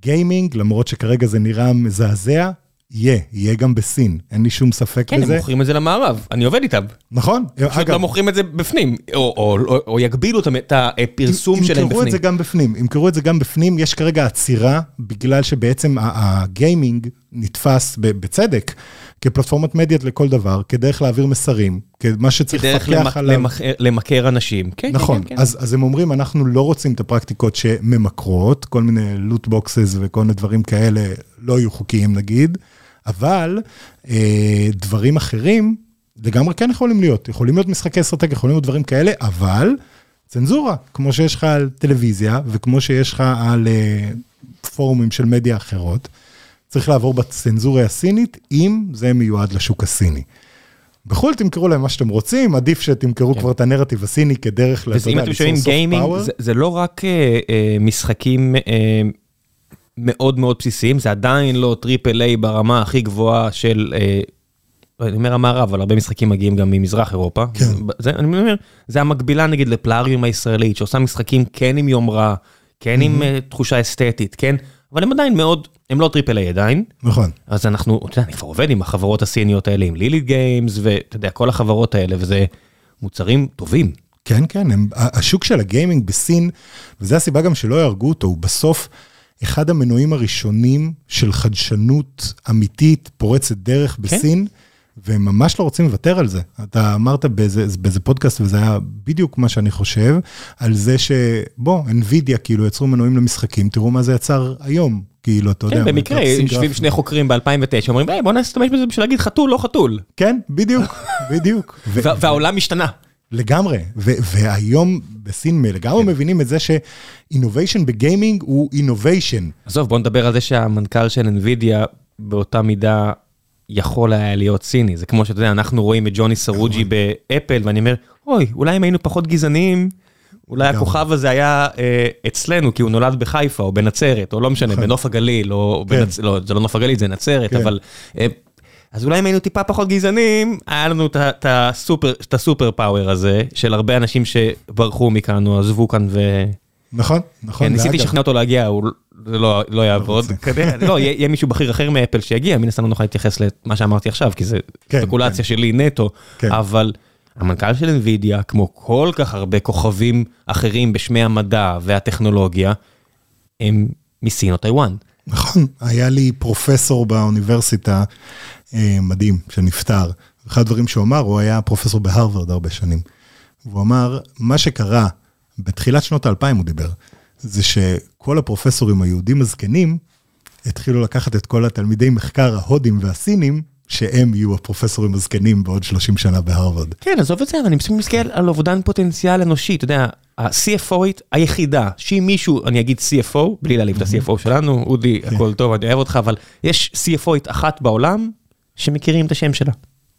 gaming, למרות שכרגע זה נראה מזעזע, יהיה, יהיה גם בסין, אין לי שום ספק כן, בזה. הם מוכרים את זה למערב, אני עובד איתם. נכון, פשוט לא מוכרים את זה בפנים, או- או או- או יגבילו את- הפרסום שלהם ימכרו את בפנים. זה גם בפנים, ימכרו את זה גם בפנים, יש כרגע עצירה, בגלל שבעצם הגיימינג נתפס בצדק כפלטפורמת מדיה לכל דבר, כדרך להעביר מסרים, כמה שצריך כדרך לפקח עליו. למכר- למכר אנשים. כן, כן, נכון, כן, כן. אז, אז הם אומרים, אנחנו לא רוצים את הפרקטיקות שממכרות, כל מיני לוט בוקסס וכל מיני דברים כאלה לא יהיו חוקיים נגיד, אבל אה, דברים אחרים לגמרי כן יכולים להיות, יכולים להיות משחקי אסטרטגיה, יכולים להיות דברים כאלה, אבל צנזורה, כמו שיש לך על טלוויזיה וכמו שיש לך על אה, פורומים של מדיה אחרות, צריך לעבור בצנזורה הסינית, אם זה מיועד לשוק הסיני. בחו"ל תמכרו להם מה שאתם רוצים, עדיף שתמכרו כן. כבר את הנרטיב הסיני כדרך, וזה, אם אתם שומעים גיימינג, זה, זה לא רק אה, אה, משחקים אה, מאוד מאוד בסיסיים, זה עדיין לא triple A ברמה הכי גבוהה של, אה, אני אומר המערב, אבל הרבה משחקים מגיעים גם ממזרח אירופה. כן. זה, אני אומר, זה המקבילה נגיד לפלאריום הישראלית, שעושה משחקים כן עם יומרה, כן עם אה, תחושה אסתטית, כן, אבל הם עדיין מאוד, הם לא triple A עדיין. נכון, אז אנחנו, אתה יודע, אני כבר עובד עם החברות הסיניות האלה, עם Lilith Games, ואתה יודע, כל החברות האלה, וזה מוצרים טובים. כן, כן, הם, השוק של הגיימינג בסין, וזו הסיבה גם שלא יהרגו אותו, הוא בסוף אחד המנועים הראשונים של חדשנות אמיתית, פורצת דרך בסין, והם ממש לא רוצים לוותר על זה. אתה אמרת באיזה, באיזה פודקאסט, וזה היה בדיוק מה שאני חושב, על זה שבוא, NVIDIA כאילו יצרו מנועים למשחקים, תראו מה זה יצר היום, כאילו, אתה יודע. כן, במקרה, יושבים. שני חוקרים ב-2009, אומרים, "היי, בוא נשתמש בזה בשביל להגיד חתול, לא חתול. כן, בדיוק, בדיוק. והעולם השתנה. לגמרי, ו- והיום בסין לגמרי כן. מבינים את זה ש innovation בגיימינג הוא innovation. עזוב, בוא נדבר על זה שהמנכ"ל של NVIDIA באותה מידה יכול היה להיות סיני. זה כמו שאתה יודע, אנחנו רואים את ג'וני סרוג'י באפל, ואני אומר, אוי, אולי אם היינו פחות גזעניים, אולי. הכוכב הזה היה אה, אצלנו, כי הוא נולד בחיפה או בנצרת, או לא משנה, נכון. בנוף הגליל, או כן. בנצ... לא, זה לא נוף הגליל, זה נצרת, כן. אבל... אה, אז אולי אם היינו טיפה פחות גזענים, היה לנו את הסופר פאוור הזה, של הרבה אנשים שברחו מכאן או עזבו כאן ו... נכון, נכון. כן, ניסיתי לשכנע אותו להגיע, הוא זה לא לא יעבוד. כנראה, לא, יהיה יהיה מישהו בכיר אחר מאפל שיגיע, מן הסתם לא נוכל להתייחס למה שאמרתי עכשיו, כי זה כן, ספקולציה שלי נטו, כן. אבל המנכ"ל של NVIDIA, כמו כל כך הרבה כוכבים אחרים בשמי המדע והטכנולוגיה, הם מסין או טיוואן. נכון, היה לי פרופסור באוניברסיטה אה, מדהים, שנפטר. אחד הדברים שהוא אמר, הוא היה פרופסור בהרווארד הרבה שנים. והוא אמר, מה שקרה, בתחילת שנות האלפיים הוא דיבר, זה שכל הפרופסורים היהודים הזקנים, התחילו לקחת את כל התלמידי מחקר ההודים והסינים, שהם יהיו הפרופסורים הזקנים בעוד 30 שנה בהרווארד. כן, עזוב את זה, אבל אני מסתכל על אובדן פוטנציאל אנושי, אתה יודע, ה-CFOית היחידה, שהיא מישהו, אני אגיד CFO, בלי להעליב את ה-CFO שלנו, אודי, הכל טוב, אני אוהב אותך, אבל יש CFOית אחת בעולם שמכירים את השם שלה.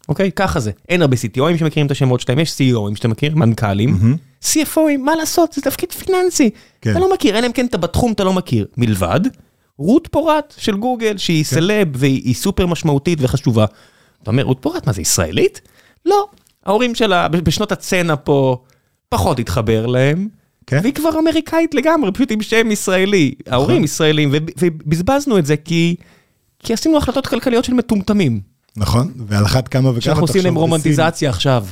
אוקיי? ככה זה. אין הרבה CTOים שמכירים את השמות שלהם, יש CEOים שאתה מכיר, מנכ"לים. CFOים, מה לעשות, זה תפקיד פיננסי. כן. אתה לא מכיר, אלא אם כן אתה בתחום אתה לא מכיר. מלבד רות פורט של גוגל, שהיא סלב והיא סופר משמעותית וחשובה. אתה אומר, רות פורט, מה זה, ישראלית? לא. ההורים שלה בשנות הצנע פה פחות התחבר להם. כן. והיא כבר אמריקאית לגמרי, פשוט עם שם ישראלי. ההורים ישראלים, וב- ובזבזנו את זה כי, כי עשינו החלטות כלכליות של מטומטמים. נכון, ועל אחת כמה וכמה שאנחנו עושים להם תחשוב בסין- רומנטיזציה עכשיו.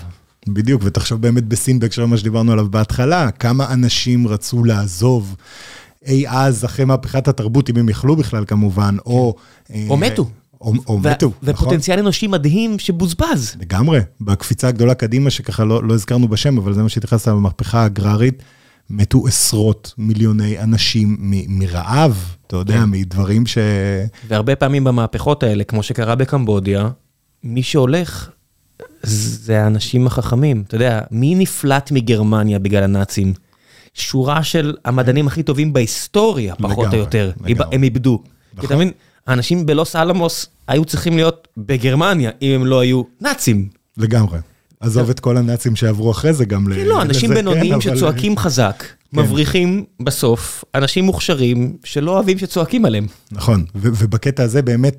בדיוק, ותחשוב באמת בסין בהקשר למה שדיברנו עליו בהתחלה, כמה אנשים רצו לעזוב אי אז, אחרי מהפכת התרבות, אם הם יכלו בכלל כמובן, או... או אה, מתו. או, או ו- מתו, נכון. ופוטנציאל אנושי מדהים שבוזבז. לגמרי, בקפיצה הגדולה קדימה, שככה לא, לא הזכרנו בשם, אבל זה מה שהתייחסת במהפכה האגררית, מתו עשרות מיליוני אנשים מ- מרעב, אתה יודע, כן. מדברים ש... והרבה פעמים במהפכות האלה, כמו שקרה בקמבודיה, מי שהולך זה האנשים החכמים. אתה יודע, מי נפלט מגרמניה בגלל הנאצים? שורה של המדענים הכי טובים בהיסטוריה, פחות לגמרי, או יותר, לגמרי. הם איבדו. כי נכון. אתה מבין, האנשים בלוס אלמוס היו צריכים להיות בגרמניה, אם הם לא היו נאצים. לגמרי. עזוב את כל הנאצים שעברו אחרי זה גם. כן, לא, אנשים לזה, בינוניים כן, אבל- שצועקים חזק, מבריחים בסוף אנשים מוכשרים שלא אוהבים שצועקים עליהם. נכון, ובקטע הזה באמת,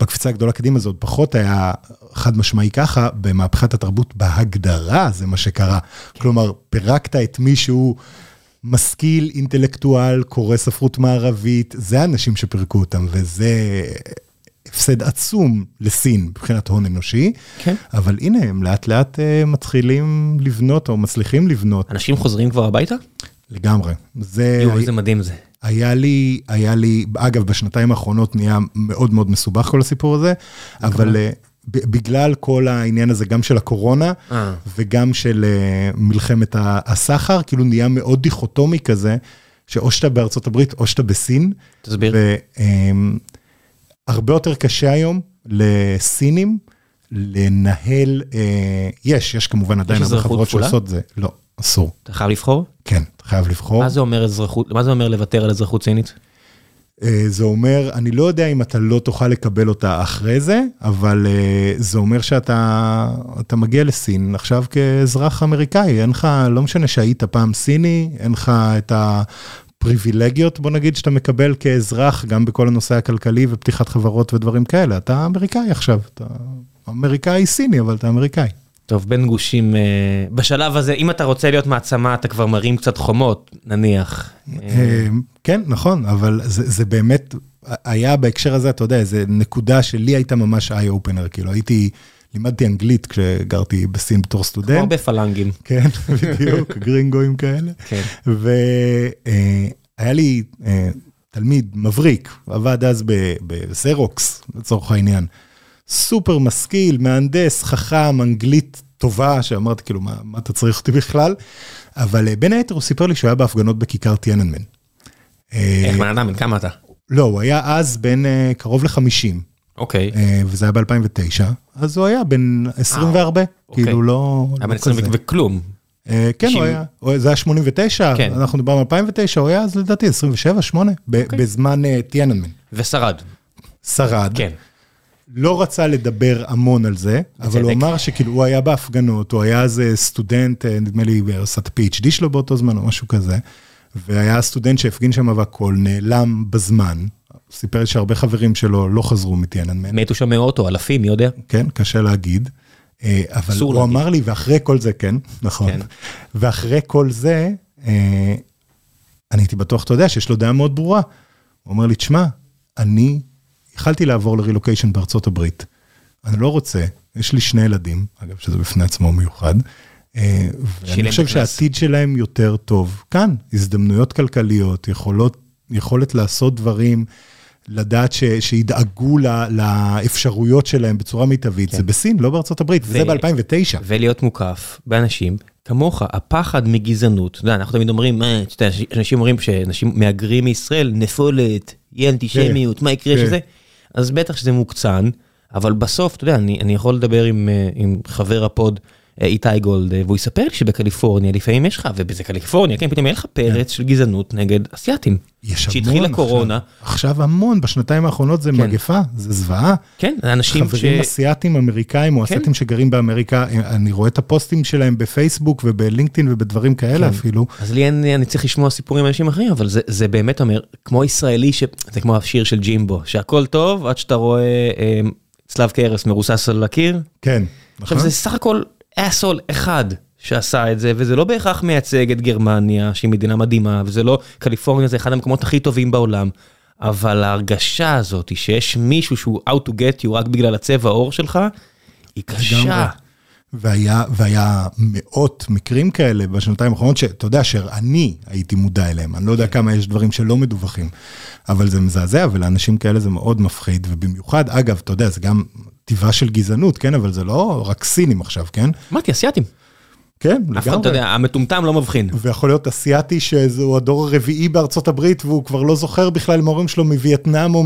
בקפיצה הגדולה קדימה הזאת, פחות היה חד משמעי ככה, במהפכת התרבות בהגדרה זה מה שקרה. כלומר, פירקת את מי שהוא משכיל, אינטלקטואל, קורא ספרות מערבית, זה האנשים שפירקו אותם, וזה הפסד עצום לסין מבחינת הון אנושי, כן. אבל הנה הם לאט לאט אה, מתחילים לבנות או מצליחים לבנות אנשים חוזרים כבר הביתה? לגמרי. זה יואו, איזה מדהים זה. היה לי, היה לי, אגב, בשנתיים האחרונות נהיה מאוד מאוד מסובך כל הסיפור הזה, אבל אה, ב- בגלל כל העניין הזה, גם של הקורונה, אה. וגם של אה, מלחמת הסחר, כאילו נהיה מאוד דיכוטומי כזה, שאו שאתה בארצות הברית או שאתה בסין. תסביר. והרבה יותר קשה היום לסינים לנהל, אה, יש, יש כמובן עדיין הרבה חברות? שעושות זה, לא, אסור. אתה חייב לבחור? כן, אתה חייב לבחור. מה זה אומר אזרחות, מה זה אומר לוותר על אזרחות סינית? אה, זה אומר, אני לא יודע אם אתה לא תוכל לקבל אותה אחרי זה, אבל אה, זה אומר שאתה אתה מגיע לסין עכשיו כאזרח אמריקאי, אין לך, לא משנה שהיית פעם סיני, אין לך את הפריבילגיות, בוא נגיד, שאתה מקבל כאזרח, גם בכל הנושא הכלכלי ופתיחת חברות ודברים כאלה. אתה אמריקאי עכשיו, אתה אמריקאי סיני, אבל אתה אמריקאי. טוב, בין גושים, אה, בשלב הזה, אם אתה רוצה להיות מעצמה, אתה כבר מרים קצת חומות, נניח. אה, כן, נכון, אבל זה, זה באמת, היה בהקשר הזה, אתה יודע, איזה נקודה שלי הייתה ממש איי אופנר, כאילו הייתי, לימדתי אנגלית כשגרתי בסין בתור כמו סטודנט. הרבה פלנגים. כן, בדיוק, גרינגואים כאלה. כן. והיה לי אה, תלמיד מבריק, עבד אז בסרוקס, לצורך העניין. סופר משכיל, מהנדס, חכם, אנגלית טובה, שאמרתי, כאילו, מה, מה אתה צריך אותי בכלל? אבל אה, בין היתר הוא סיפר לי שהוא היה בהפגנות בכיכר טיאננמן. אה, איך בן אדם, בן כמה אתה? לא, הוא היה אז אה, קרוב ל-50, אוקיי. וזה היה ב-2009, אז הוא היה בן 20 והרבה, אוקיי. כאילו לא... היה לא בן 20 כזה. וכלום. אה, כן, הוא היה, זה היה 89, כן. אנחנו דיברנו על 2009, הוא היה אז לדעתי 27, 8, ב- אוקיי. בזמן אה, טיאננמן. ושרד. שרד, כן. לא רצה לדבר המון על זה, אבל הוא בצדק. אמר שכאילו הוא היה בהפגנות, הוא היה אז אה, סטודנט, אה, נדמה לי, עשה את ה-PhD שלו באותו זמן או משהו כזה, והיה סטודנט שהפגין שם והכל, נעלם בזמן. סיפר לי שהרבה חברים שלו לא חזרו מטיאננמן. מתו שם מאות או אלפים, מי יודע? כן, קשה להגיד. אה, אבל הוא להגיד. אמר לי, ואחרי כל זה, כן, נכון. כן. ואחרי כל זה, אה, אני הייתי בטוח, אתה יודע, שיש לו דעה מאוד ברורה. הוא אומר לי, תשמע, אני יכלתי לעבור לרילוקיישן בארצות הברית. אני לא רוצה, יש לי שני ילדים, אגב, שזה בפני עצמו מיוחד. אה, ואני חושב. שהעתיד שלהם יותר טוב. כאן, הזדמנויות כלכליות, יכולות, יכולת לעשות דברים, לדעת ש, שידאגו ל, לאפשרויות שלהם בצורה מיטבית. כן. זה בסין, לא בארצות הברית, ו- וזה ב-2009. ולהיות מוקף באנשים כמוך, הפחד מגזענות, אתה יודע, אנחנו תמיד אומרים, "אה, אנשים אומרים שאנשים מהגרים מישראל, נפולת, יהיה אנטישמיות, מה יקרה כן. שזה, אז בטח שזה מוקצן, אבל בסוף, אתה יודע, אני, אני יכול לדבר עם, אה, עם חבר ה pod, איתי גולד, אה, והוא יספר לי שבקליפורניה לפעמים יש לך, ובזה קליפורניה, כן, פתאום יהיה לך פרץ של גזענות נגד אסייתים. יש המון שהתחילה עכשיו. קורונה, עכשיו המון, בשנתיים האחרונות זה כן. מגפה, זה זוועה. כן, אנשים ש... חברים אסייתים אמריקאים או כן. אסייתים שגרים באמריקה, אני רואה את הפוסטים שלהם בפייסבוק ובלינקדאין ובדברים כאלה כן. אפילו. אז לי אין, אני צריך לשמוע סיפורים מאנשים אחרים, אבל זה, זה באמת אומר, כמו ישראלי, ש... זה כמו השיר של ג'ימבו, שהכל טוב עד שאתה רואה אה, צלב קרס מרוסס על הקיר. כן, עכשיו נכון? זה סך הכל אסול אחד שעשה את זה, וזה לא בהכרח מייצג את גרמניה, שהיא מדינה מדהימה, וזה לא, קליפורניה זה אחד המקומות הכי טובים בעולם, אבל ההרגשה הזאת היא שיש מישהו שהוא out to get you רק בגלל הצבע העור שלך, היא קשה. והיה, והיה מאות מקרים כאלה בשנתיים האחרונות, שאתה יודע שאני הייתי מודע אליהם, אני לא יודע כמה יש דברים שלא מדווחים, אבל זה מזעזע, ולאנשים כאלה זה מאוד מפחיד, ובמיוחד, אגב, אתה יודע, זה גם טבעה של גזענות, כן, אבל זה לא רק סינים עכשיו, כן? אמרתי, אסייתים. כן, אף אחד, אתה לגמרי. יודע, המטומטם לא מבחין. ויכול להיות אסיאתי שזהו הדור הרביעי בארצות הברית והוא כבר לא זוכר בכלל אם ההורים שלו מווייטנאם או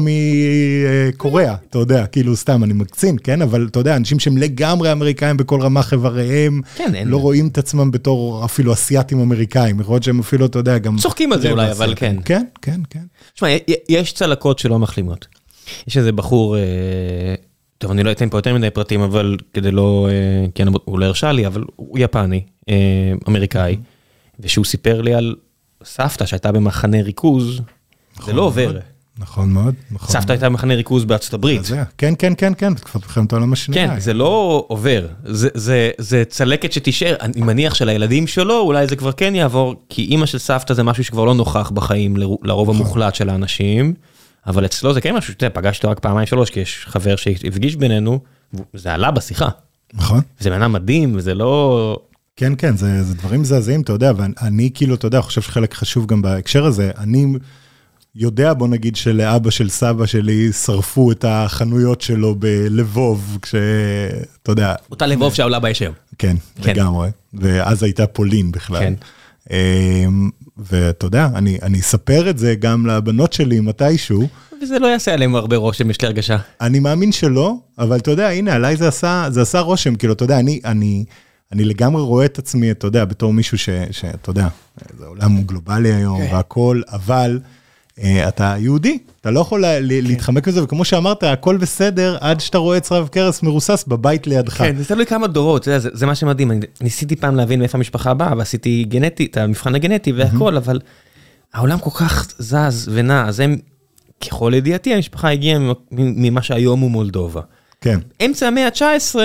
מקוריאה, אתה יודע, כאילו סתם אני מקצין, כן? אבל אתה יודע, אנשים שהם לגמרי אמריקאים בכל רמ"ח איבריהם, כן, אין- לא רואים את עצם בתור אפילו אסיאתים אמריקאים, יכול להיות שהם אפילו, אתה יודע, גם... צוחקים על זה אולי, אבל. כן. כן, כן, כן. תשמע, יש צלקות שלא מחלימות. יש איזה בחור, אה, טוב, אני לא אתן פה יותר מדי פרטים, אבל כדי לא, אה, כן, הוא לא הרשה לי, אבל הוא יפני, אה, אמריקאי, ושהוא סיפר לי על סבתא שהייתה במחנה ריכוז, זה לא עובר. נכון מאוד, נכון. סבתא הייתה במחנה ריכוז בארצות הברית. כן, כן, כן, כן, בתקופת מלחמת העולם השנייה. כן, זה לא עובר, זה, זה, זה צלקת שתישאר, אני מניח שלילדים שלו אולי זה כבר כן יעבור, כי אימא של סבתא זה משהו שכבר לא נוכח בחיים לרו- לרוב המוחלט של האנשים, אבל אצלו זה כן משהו שאתה פגשת רק פעמיים שלוש, כי יש חבר שהפגיש בינינו, זה עלה בשיחה. נכון. זה בן אדם מדהים, וזה לא... כן, כן, זה, זה דברים מזעזעים, אתה יודע, ואני כאילו, אתה יודע, חושב שחלק חשוב גם בהקשר הזה, אני יודע, בוא נגיד, שלאבא של סבא שלי שרפו את החנויות שלו בלבוב, כשאתה יודע... אותה לבוב שעולה באש היום. כן, כן. לגמרי, ואז הייתה פולין בכלל. כן. ואתה יודע, אני, אני אספר את זה גם לבנות שלי מתישהו. וזה לא יעשה עליהם הרבה רושם, יש לי הרגשה. אני מאמין שלא, אבל אתה יודע, הנה, עליי זה עשה, זה עשה רושם, כאילו, אתה יודע, אני, אני, אני לגמרי רואה את עצמי, אתה יודע, בתור מישהו שאתה יודע, זה עולם גלובלי היום כן. והכל, אבל אתה יהודי, אתה לא יכול כן. להתחמק מזה, וכמו שאמרת, הכל בסדר עד שאתה רואה צרב קרס מרוסס בבית לידך. כן, זה תלוי כמה דורות, זה, זה מה שמדהים, אני ניסיתי פעם להבין מאיפה המשפחה באה, ועשיתי גנטי, את המבחן הגנטי והכל, אבל העולם כל כך זז ונע, אז הם, ככל ידיעתי, המשפחה הגיעה ממה שהיום הוא מולדובה. כן, אמצע המאה ה-19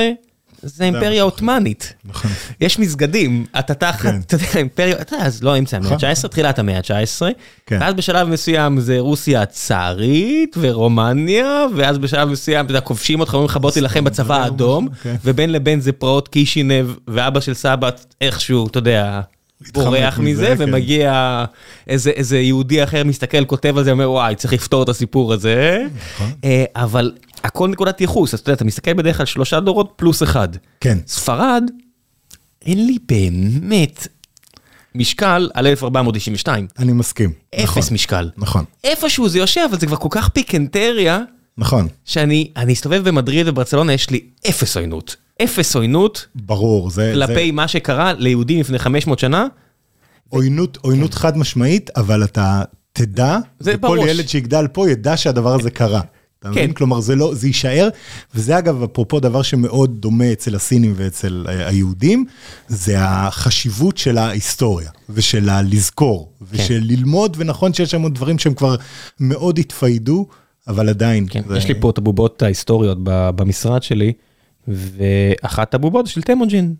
זה אימפריה משהו. עות'מאנית. נכון. יש מסגדים, אתה תחת, כן. אתה יודע, אימפריה, אתה יודע, אז לא אמצע המאה נכון. ה-19, תחילת המאה ה-19, כן. ואז בשלב מסוים זה רוסיה הצארית ורומניה, ואז בשלב מסוים, אתה יודע, כובשים אותך, אומרים לך בוא תילחם בצבא או האדום, כן. ובין לבין זה פרעות קישינב, ואבא של סבא איכשהו, אתה יודע, בורח מזה, מזה, כן. ומגיע איזה איזה יהודי אחר מסתכל, כותב על זה, אומר וואי, צריך לפתור את הסיפור הזה, נכון. אה, אבל הכל נקודת ייחוס, אז אתה יודע, אתה מסתכל בדרך כלל שלושה דורות פלוס אחד. כן, ספרד, אין לי באמת משקל על 1492. אני מסכים. נכון, אפס משקל. נכון, איפשהו זה יושב, אבל זה כבר כל כך פיקנטריה, נכון, שאני אני אסתובב במדריד וברצלונה, יש לי אפס עוינות. אפס עוינות ברור, זה... זה... כלפי מה שקרה ליהודים לפני 500 שנה. עוינות, עוינות חד משמעית, אבל אתה תדע, זה וכל בראש. ילד שיגדל פה ידע שהדבר הזה קרה. אתה כן. מבין? כלומר, זה לא, זה יישאר, וזה אגב, אפרופו דבר שמאוד דומה אצל הסינים ואצל היהודים, זה החשיבות של ההיסטוריה, ושל הלזכור, ושל ללמוד, ונכון שיש שם עוד דברים שהם כבר מאוד התפיידו, אבל עדיין. כן, זה- יש לי פה את הבובות ההיסטוריות במשרד שלי, ואחת הבובות של תמוג'ין.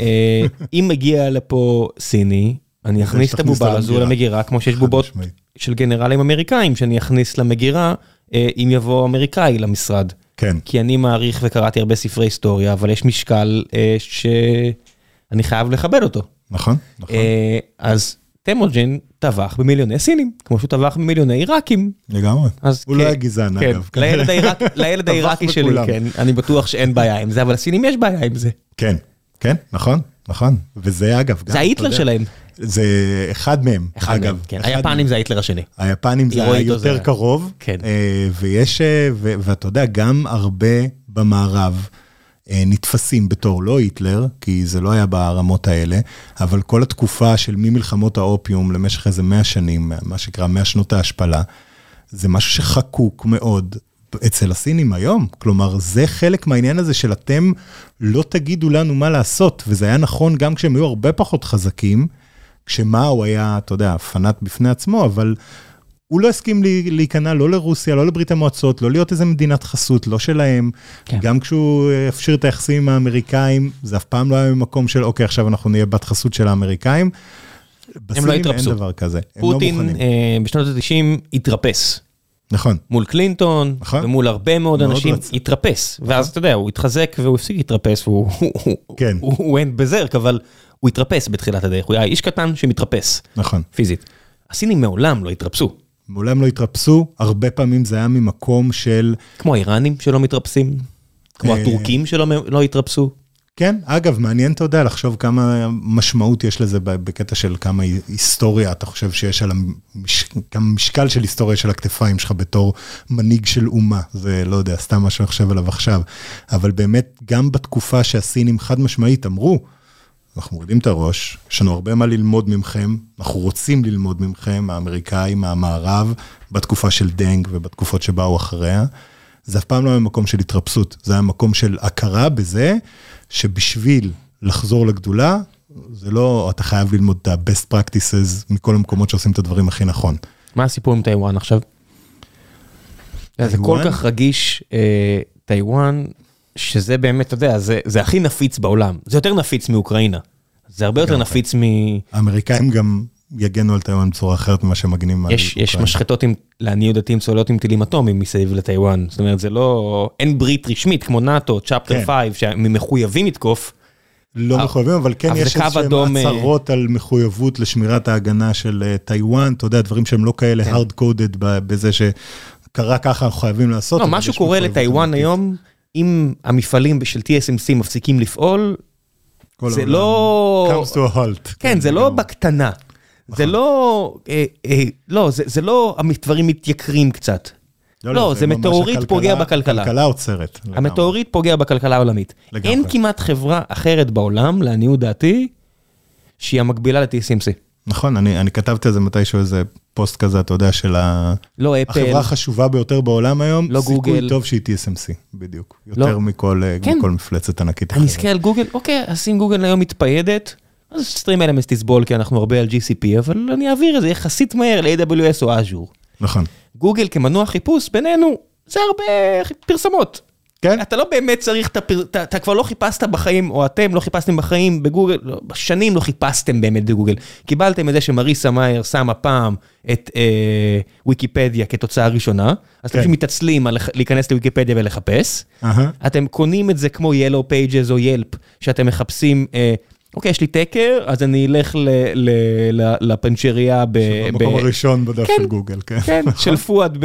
אה, אם מגיע לפה סיני, אני אכניס את הבובה הזו למגירה. כמו שיש בובות. של גנרלים אמריקאים, שאני אכניס למגירה, אם יבוא אמריקאי למשרד. כן, כי אני מעריך וקראתי הרבה ספרי היסטוריה, אבל יש משקל אה, שאני חייב לכבד אותו. נכון, נכון, אה, אז תמוג'ין טבח במיליוני סינים, כמו שהוא טבח במיליוני עיראקים. לגמרי. אז הוא כן, לא היה גזען, כן, אגב. לילד העיראקי- לילד העיראקי שלי. כן, אני בטוח שאין בעיה עם זה, אבל לסינים יש בעיה עם זה. כן, כן, נכון, נכון. וזה אגב, גם, זה ההיטלר שלהם. זה אחד מהם, אחד אגב. מהם, כן. אחד היפנים. זה ההיטלר השני. היפנים זה הירו היה איתו יותר זה- קרוב, כן. אה, ויש, אה, ו- ואתה יודע, גם הרבה במערב אה, נתפסים בתור לא היטלר, כי זה לא היה ברמות האלה, אבל כל התקופה של ממלחמות האופיום למשך איזה 100 שנים, מה שנקרא 100 שנות ההשפלה, זה משהו שחקוק מאוד אצל הסינים היום. כלומר, זה חלק מהעניין הזה של אתם לא תגידו לנו מה לעשות, וזה היה נכון גם כשהם היו הרבה פחות חזקים, כשמאו היה, אתה יודע, פנאט בפני עצמו, אבל הוא לא הסכים להיכנע לא לרוסיה, לא לברית המועצות, לא להיות איזה מדינת חסות, לא שלהם. כן. גם כשהוא הפשיר את היחסים עם האמריקאים, זה אף פעם לא היה ממקום של, אוקיי, עכשיו אנחנו נהיה בת חסות של האמריקאים. בסינים התרפסו. אין דבר כזה, הם לא פוטין מוכנים. אה, בשנות ה-90 התרפס. נכון, מול קלינטון, נכון. ומול הרבה מאוד מאוד אנשים, רצה. התרפס. ואז אתה יודע, הוא התחזק והוא הפסיק להתרפס, והוא הוא- כן. הוא- הוא אין בזרק, אבל הוא התרפס בתחילת הדרך, הוא היה איש קטן שמתרפס, נכון. פיזית. הסינים מעולם לא התרפסו, מעולם לא התרפסו, הרבה פעמים זה היה ממקום של, כמו האיראנים שלא מתרפסים, כמו אה. הטורקים שלא לא התרפסו. כן, אגב, מעניין, אתה יודע, לחשוב כמה משמעות יש לזה בקטע של כמה היסטוריה אתה חושב שיש על המש... כמה משקל של היסטוריה של הכתפיים שלך בתור מנהיג של אומה. זה, לא יודע, סתם מה שאני חושב עליו עכשיו. אבל באמת, גם בתקופה שהסינים חד משמעית אמרו, אנחנו מורידים את הראש, יש לנו הרבה מה ללמוד מכם, אנחנו רוצים ללמוד מכם, האמריקאים, מהמערב, בתקופה של דנג ובתקופות שבאו אחריה. זה אף פעם לא היה מקום של התרפסות, זה היה מקום של הכרה בזה שבשביל לחזור לגדולה, זה לא, אתה חייב ללמוד את ה-best practices מכל המקומות שעושים את הדברים הכי נכון. מה הסיפור עם טיוואן עכשיו? זה כל? כך רגיש, אה, טיוואן, שזה באמת, אתה יודע, זה זה הכי נפיץ בעולם. זה יותר נפיץ מאוקראינה. זה הרבה יותר. נפיץ מ... האמריקאים גם יגנו על טיוואן בצורה אחרת ממה שמגנים על יש, יש אוקראינה. משחתות לעניות דעתי, עם צוללות עם טילים אטומיים מסביב לטיוואן. זאת אומרת, זה לא, אין ברית רשמית כמו נאט"ו, chapter כן. 5, שהם מחויבים לתקוף. לא מחויבים, אבל כן יש איזשהם אה, הצהרות על מחויבות לשמירת ההגנה של אה, טיוואן, אתה יודע, דברים שהם לא כאלה כן. hard coded בזה שקרה ככה, אנחנו חייבים לעשות. לא, משהו קורה לטיוואן אמיתית. היום, אם המפעלים של TSMC מפסיקים לפעול, זה לא... comes to a halt. כן, זה לא. בקטנה. זה לא... אה, אה, לא, זה זה לא הדברים מתייקרים קצת. לא, זה ממש מטאוריט הכלכלה- פוגע בכלכלה. הכלכלה עוצרת. לגמרי. המטאוריט פוגע בכלכלה העולמית. לגמרי. אין כמעט חברה אחרת בעולם, לעניות דעתי, שהיא המקבילה ל-TSMC. נכון, אני אני כתבתי על זה מתישהו איזה פוסט כזה, אתה יודע, של ה- לא אפל, החברה החשובה ביותר בעולם היום, לא סיכוי גוגל. טוב שהיא TSMC, בדיוק. לא. יותר מכל אה, כן. מכל מפלצת ענקית אני אחרת. אסתכל על גוגל, אוקיי, אז אם גוגל היום מתפיידת, אז StreamElements תסבול כי אנחנו הרבה על GCP, אבל אני אעביר את זה יחסית מהר ל-AWS או Azure. נכון. גוגל כמנוע חיפוש בינינו, זה הרבה פרסומות. כן? אתה לא באמת צריך את הפר... אתה, אתה כבר לא חיפשת בחיים, או אתם לא חיפשתם בחיים בגוגל, לא, שנים לא חיפשתם באמת בגוגל. קיבלתם את זה שמריסה מאייר שמה פעם את אה, ויקיפדיה כתוצאה ראשונה, אז אתם כן. פשוט מתעצלים על להיכנס לוויקיפדיה ולחפש. אהה. אתם קונים את זה כמו Yellow Pages או ילפ, שאתם מחפשים, אה, אוקיי, יש לי תקר, אז אני אלך ל, ל, ל, לפנצ'ריה ב... במקום הראשון בדף כן. של גוגל, כן. כן, של פואד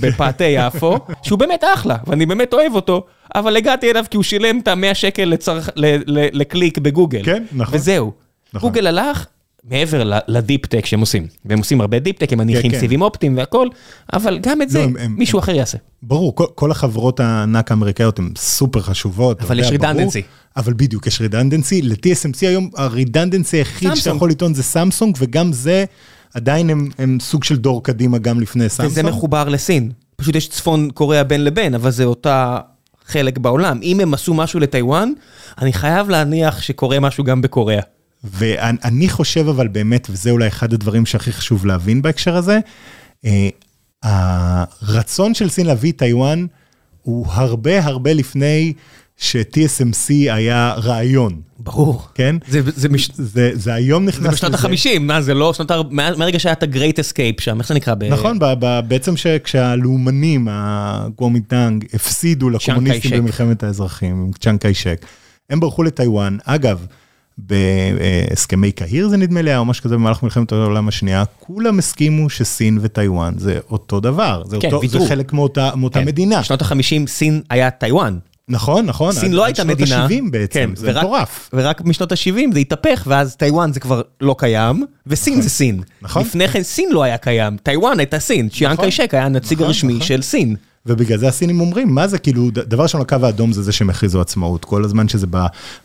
בפאתי יפו, שהוא באמת אחלה, ואני באמת אוהב אותו, אבל הגעתי אליו כי הוא שילם את ה-100 שקל לצרכ... ל- ל- לקליק בגוגל. כן, נכון. וזהו. נכון. גוגל הלך מעבר ל- ל deep tech שהם עושים. והם עושים הרבה דיפ טק, הם מניחים כן. סיבים אופטיים והכל, אבל גם את זה הם- הם- מישהו אחר יעשה. ברור, כל, כל החברות הענק האמריקאיות הן סופר חשובות. אבל יש redundancy. אבל בדיוק, יש redundancy. ל-TSMC היום ה redundancy היחיד שאתה. יכול לטעון זה סמסונג, וגם זה, עדיין הם, הם סוג של דור קדימה גם לפני סמסונג. וזה מחובר לסין. פשוט יש צפון קוריאה בין לבין, אבל זה אותה חלק בעולם. אם הם עשו משהו לטיוואן, אני חייב להניח שקורה משהו גם בקוריאה. ואני חושב אבל באמת, וזה אולי אחד הדברים שהכי חשוב להבין בהקשר הזה, אה, הרצון של סין להביא את טיוואן הוא הרבה הרבה לפני ש-TSMC היה רעיון, ברור. כן? זה, זה, מש... זה, זה היום נכנס זה בשנות לזה. ה-50, מה זה לא שנות ה... מה- מהרגע שהיה את ה-Great Escape שם, איך זה נקרא? ב... נכון, ב- ב- בעצם שכשהלאומנים, הקוומינטנג, הפסידו לקומוניסטים. במלחמת האזרחים, עם צ'אנג קאי-שק, הם ברחו לטיוואן. אגב, בהסכמי קהיר זה נדמה לי, היה או משהו כזה במהלך מלחמת העולם השנייה, כולם הסכימו שסין וטיוואן זה אותו דבר, זה, כן, אותו. זה חלק מאותה, מאותה כן. מדינה. בשנות ה-50 סין היה טיוואן. נכון, נכון. סין לא הייתה שנות מדינה. ה-70 בעצם, כן, זה ורק- מטורף. ורק משנות ה-70 זה התהפך, ואז טיוואן זה כבר לא קיים, וסין זה סין. נכון. לפני כן סין לא היה קיים, טיוואן הייתה סין, נכון. קאי-שק היה הנציג נכון, הרשמי נכון. של סין. ובגלל זה הסינים אומרים, מה זה כאילו, דבר ראשון, הקו האדום זה זה שהם הכריזו עצמאות. כל הזמן שזה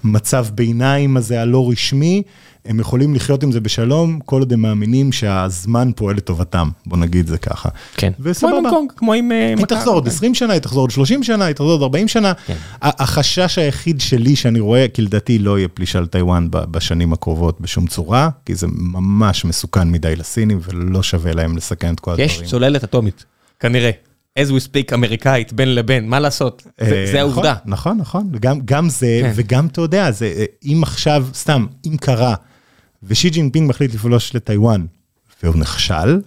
במצב ביניים הזה הלא רשמי, הם יכולים לחיות עם זה בשלום, כל עוד הם מאמינים שהזמן פועל לטובתם, בוא נגיד זה ככה. כן. וסבבה. כמו עם הונג כמו עם... אה, היא. תחזור עוד 20 שנה, היא תחזור עוד 30 שנה, היא תחזור עוד 40 שנה. כן. החשש היחיד שלי שאני רואה, כי לדעתי לא יהיה פלישה לטיוואן בשנים הקרובות בשום צורה, כי זה ממש מסוכן מדי לסינים ולא שווה להם לסכן את כל הדברים. יש צוללת אטומית, כנראה. As we speak אמריקאית, בין לבין, מה לעשות? זה- אה, זה העובדה. נכון, נכון, נכון. גם, גם זה, כן. וגם אתה יודע, זה, אה, אם עכשיו, סתם, אם קרה, ושי ג'ינפינג מחליט לפלוש לטיוואן, והוא נכשל,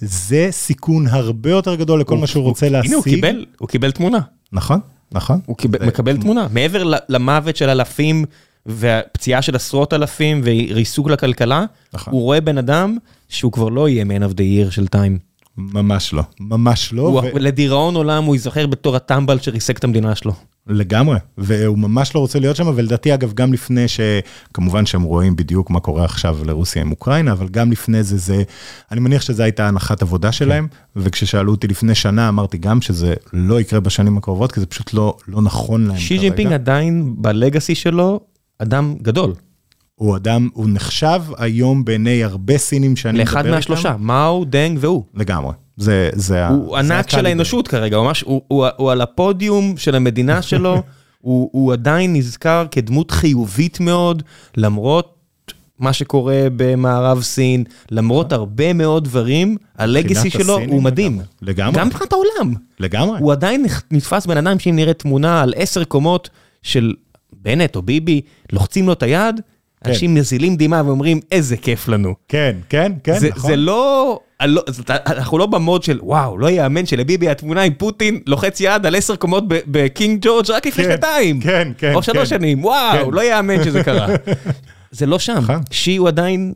זה סיכון הרבה יותר גדול לכל מה שהוא רוצה להשיג. הנה, הוא קיבל, הוא קיבל תמונה. נכון, נכון. הוא קיבל, זה- מקבל תמונה. מעבר למוות של אלפים והפציעה של עשרות אלפים וריסוק לכלכלה, נכון. הוא רואה בן אדם שהוא כבר לא יהיה man of the year של טיים. ממש לא, ממש לא. הוא- ו- לדיראון עולם הוא ייזכר בתור הטמבל שריסק את המדינה שלו. לגמרי, והוא ממש לא רוצה להיות שם, ולדעתי אגב גם לפני שכמובן שהם רואים בדיוק מה קורה עכשיו לרוסיה עם אוקראינה, אבל גם לפני זה, זה, אני מניח שזו הייתה הנחת עבודה שלהם, וכששאלו אותי לפני שנה אמרתי גם שזה לא יקרה בשנים הקרובות, כי זה פשוט לא, לא נכון להם שי ג'ינפינג עדיין ב legacy שלו אדם גדול. הוא אדם, הוא נחשב היום בעיני הרבה סינים שאני מדבר לאחד איתם. מהשלושה, מאו, דנג והוא. לגמרי, זה, זה, ה- הוא זה ענק של. האנושות כרגע, הוא ממש, הוא- הוא הוא על הפודיום של המדינה שלו, הוא הוא עדיין נזכר כדמות חיובית מאוד, למרות מה שקורה במערב סין, למרות הרבה מאוד דברים, הלגסי שלו הוא מדהים. לגמרי. לגמרי. גם מבחינת העולם. לגמרי. הוא עדיין נתפס בן אדם שאם נראה תמונה על עשר קומות של בנט או ביבי, לוחצים לו את היד, כן. אנשים מזילים דמעה ואומרים, איזה כיף לנו. כן, כן, כן, זה, נכון. זה לא, לא, אנחנו לא במוד של וואו, לא יאמן שלביבי התמונה עם פוטין לוחץ יד על עשר קומות בקינג ג'ורג' רק לפני כן, שנתיים. כן, כן, או שלוש כן. שנים, וואו, כן. לא יאמן שזה קרה. זה לא שם, נכון. שי הוא עדיין,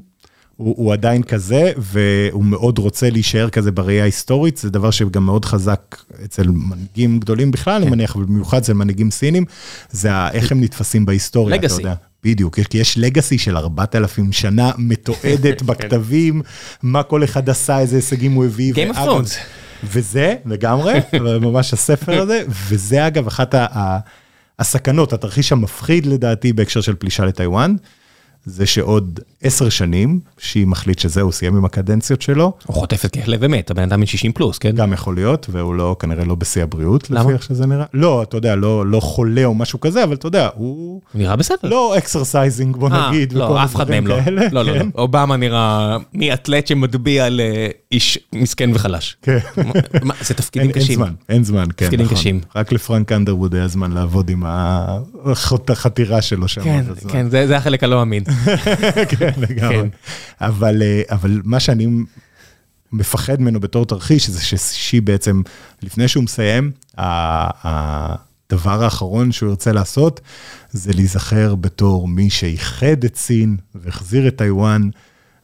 הוא, הוא עדיין כזה, והוא מאוד רוצה להישאר כזה בראייה ההיסטורית, זה דבר שגם מאוד חזק אצל מנהיגים גדולים בכלל, אני מניח, אבל במיוחד אצל מנהיגים סינים, זה איך הם נתפסים בהיסטוריה, אתה. יודע. בדיוק, יש, יש לגאסי של 4,000 שנה מתועדת בכתבים, מה כל אחד עשה, איזה הישגים הוא הביא. Game of Thrones. וזה, לגמרי, ממש הספר הזה, וזה אגב אחת הסכנות, התרחיש המפחיד לדעתי בהקשר של פלישה לטיוואן, זה שעוד עשר שנים, ששי מחליט שזהו, סיים עם הקדנציות שלו, הוא חוטף התקף לב ומת, הבן אדם בן 60 פלוס, כן? גם יכול להיות, והוא לא, כנראה לא בשיא הבריאות, למה? לפי איך שזה נראה. לא, אתה יודע, לא, לא חולה או משהו כזה, אבל אתה יודע, הוא נראה בסדר. לא exercising, בוא אה, נגיד, לא, אף אחד מהם לא. כאלה, לא, לא, לא. כן. אובמה נראה מאתלט שמטביע לאיש מסכן וחלש. כן. מה, זה תפקידים אין, אין קשים. זמן, אין זמן, כן, תפקידים נכון. קשים. רק לפרנק אנדרווד היה זמן לעבוד עם החת- החתירה שלו שם. כן, כן, זה זה החלק הלא אמין. כן, לגמרי. כן. אבל, אה, אבל מה שאני מפחד ממנו בתור תרחיש, זה ששי בעצם, לפני שהוא מסיים, הדבר האחרון שהוא ירצה לעשות, זה להיזכר בתור מי שאיחד את סין והחזיר את טיוואן.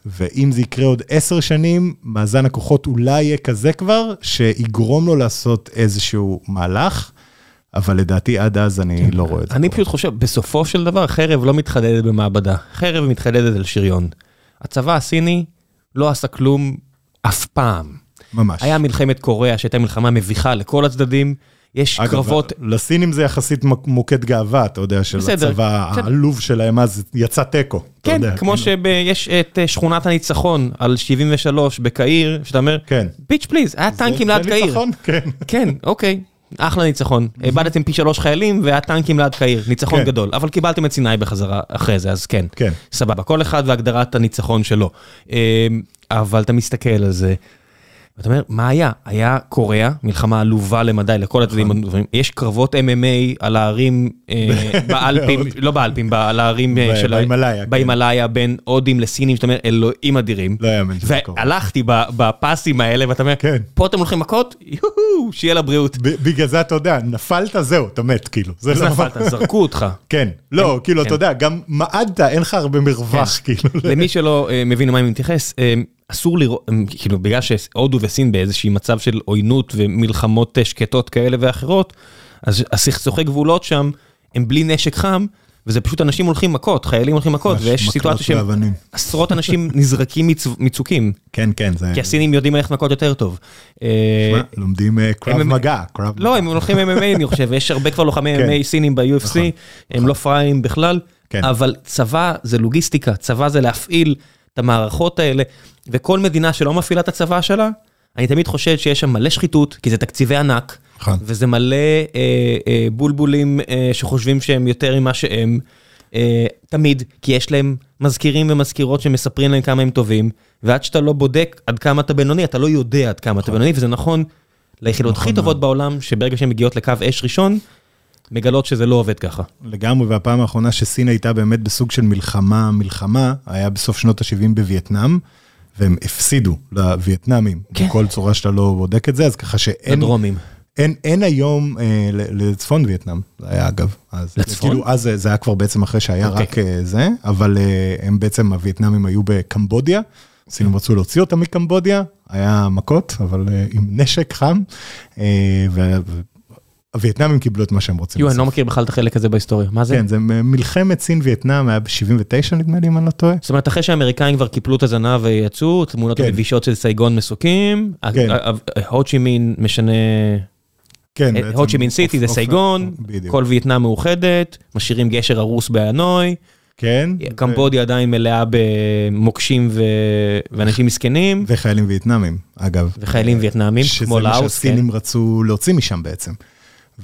ואם זה יקרה עוד עשר שנים, מאזן הכוחות אולי יהיה כזה כבר, שיגרום לו לעשות איזשהו מהלך, אבל לדעתי עד אז אני לא רואה את זה. אני. פשוט חושב, בסופו של דבר, חרב לא מתחדדת במעבדה, חרב מתחדדת על שריון. הצבא הסיני לא עשה כלום אף פעם. ממש. היה מלחמת קוריאה שהייתה מלחמה מביכה לכל הצדדים, יש אגב, קרבות, לסינים זה יחסית מוק- מוקד גאווה, אתה יודע, של בסדר, הצבא בסדר. העלוב שלהם אז יצא תיקו. כן, יודע, כמו כאילו. שיש את אה, שכונת הניצחון על 73 בקהיר, שאתה אומר, כן. ביץ' פליז, היה טנקים זה- ליד זה קהיר. ניצחון, כן. כן, אוקיי, אחלה ניצחון. איבדתם פי שלוש חיילים והיה טנקים ליד קהיר, ניצחון כן. גדול. אבל קיבלתם את סיני בחזרה אחרי זה, אז כן. כן. סבבה, כל אחד והגדרת הניצחון שלו. אמ, אבל אתה מסתכל על זה, ואתה אומר, מה היה? היה קוריאה, מלחמה עלובה למדי לכל הצדדים, הדברים. יש קרבות MMA על ההרים אה, באלפים, לא באלפים, על ההרים אה, של ה- בהימאליה, כן. בהימאליה, בין הודים לסינים, שאתה אומר, אלוהים אדירים. לא יאמן. והלכתי בפסים האלה, ואתה אומר, כן. פה אתם הולכים מכות? יוהו, שיהיה לבריאות. בגלל זה אתה יודע, נפלת, זהו, אתה מת, כאילו. זה אז לא- נפלת, זרקו אותך. כן, לא, כאילו, כן. אתה יודע, גם מעדת, אין לך הרבה מרווח, כאילו. למי שלא אה, מבין למה אני מתייחס, אסור לראות, כאילו בגלל שהודו וסין באיזשהי מצב של עוינות ומלחמות שקטות כאלה ואחרות, אז הסכסוכי גבולות שם הם בלי נשק חם, וזה פשוט אנשים הולכים מכות, חיילים הולכים מכות, ויש סיטואציה שהם ואבנים. עשרות אנשים נזרקים מצ- מצוקים, כן, כן, זה... כי הסינים יודעים ללכת מכות יותר טוב. אה, לומדים אה, קרב מגע, לא, הם הולכים MMA אני חושב, יש הרבה כבר לוחמי כן. MMA סינים ב-UFC, נכון, הם לא פראיים בכלל, כן. אבל צבא זה לוגיסטיקה, צבא זה להפעיל את המערכות האלה, וכל מדינה שלא מפעילה את הצבא שלה, אני תמיד חושב שיש שם מלא שחיתות, כי זה תקציבי ענק, נכון. וזה מלא אה, אה, בולבולים אה, שחושבים שהם יותר ממה שהם, אה, תמיד, כי יש להם מזכירים ומזכירות שמספרים להם כמה הם טובים, ועד שאתה לא בודק עד כמה אתה בינוני, אתה לא יודע עד כמה אתה בינוני, וזה נכון ליחידות נכון הכי טובות בעולם, שברגע שהן מגיעות לקו אש ראשון, מגלות שזה לא עובד ככה. לגמרי, והפעם האחרונה שסין הייתה באמת בסוג של מלחמה, מלחמה, היה בסוף שנות ה-70 בווייטנאם, והם הפסידו לווייטנאמים, כן. בכל צורה שאתה לא בודק את זה, אז ככה שאין... הדרומים. אין, אין היום אה, לצפון וייטנאם, זה היה אגב. אז, לצפון? כאילו, אז זה, היה כבר בעצם אחרי שהיה אוקיי. רק אה, זה, אבל אה, הם בעצם, הווייטנאמים היו בקמבודיה, סינים רצו להוציא אותם מקמבודיה, היה מכות, אבל אה, עם נשק חם, אה, והווייטנאמים קיבלו את מה שהם רוצים. יו, אני. לא מכיר בכלל את החלק הזה בהיסטוריה, מה זה? כן, זה מלחמת סין-וייטנאם, היה ב-79 נדמה לי, אם אני לא טועה. זאת אומרת, אחרי שהאמריקאים כבר קיפלו את הזנב ויצאו, תמונות כן. המבישות של סייגון מסוקים, כן. הוצ'י מין משנה, כן, בעצם. הוצ'י מין סיטי זה סייגון. כל וייטנאם מאוחדת, משאירים גשר הרוס בהנוי, כן. קמבודיה עדיין מלאה במוקשים ו- ואנשים מסכנים, וחיילים וייטנאמים, אגב. וחיילים וייטנאמים, כמו שזה מה לאוס, כן. שהסינים רצו להוציא משם בעצם.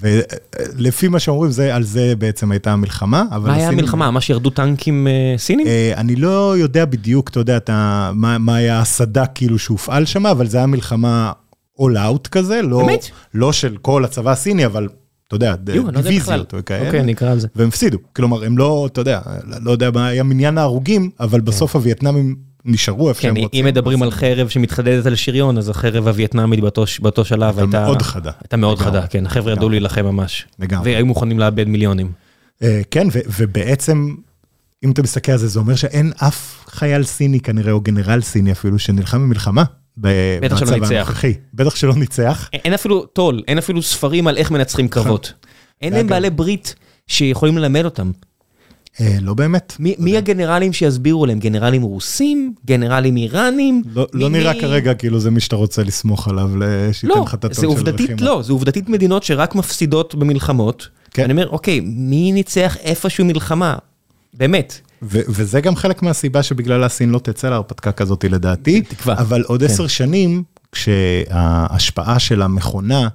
ולפי מה שאומרים, זה, על זה בעצם הייתה המלחמה. מה היה הסינים- המלחמה? מה שירדו טנקים אה, סינים? אה, אני לא יודע בדיוק, אתה יודע, אתה, מה, מה היה הסדק כאילו שהופעל שם, אבל זה היה מלחמה all out כזה, לא, באמת? לא של כל הצבא הסיני, אבל אתה יודע, לא דיוויזיות. וכאלה. אוקיי, נקרא לזה. והם הפסידו, כלומר הם לא, אתה יודע, לא יודע מה היה מניין ההרוגים, אבל בסוף הווייטנאמים נשארו איפה כן, שהם רוצים. אם מדברים על חרב שמתחדדת על שריון, אז החרב הווייטנאמית באותו שלב הייתה הייתה... מאוד חדה. הייתה מאוד לגמרי. חדה, כן, החבר'ה ידעו להילחם ממש. לגמרי. והיו מוכנים לאבד מיליונים. אה, כן, ו- ובעצם, אם אתה מסתכל על זה, זה אומר שאין אף חייל סיני כנראה, או גנרל סיני אפילו, שנלחם במלחמה. בטח שלא במצב ניצח. הנוכחי. בטח שלא ניצח. אין אפילו טול, אין אפילו ספרים על איך מנצחים קרבות. אין להם בעלי ברית שיכולים ללמד אותם. אה, לא באמת. מי מי הגנרלים שיסבירו להם? גנרלים רוסים? גנרלים איראנים? לא, לא נראה מי- כרגע כאילו זה מי שאתה רוצה לסמוך עליו, שייתן לא, לך את הטון של עובדתית הלחימה. לא, זה עובדתית מדינות שרק מפסידות במלחמות. כן. אני אומר, אוקיי, מי ניצח איפשהו מלחמה? באמת. ו- וזה גם חלק מהסיבה שבגללה סין לא תצא להרפתקה כזאת לדעתי. תקווה. אבל עוד כן. עשר שנים, כשההשפעה של המכונה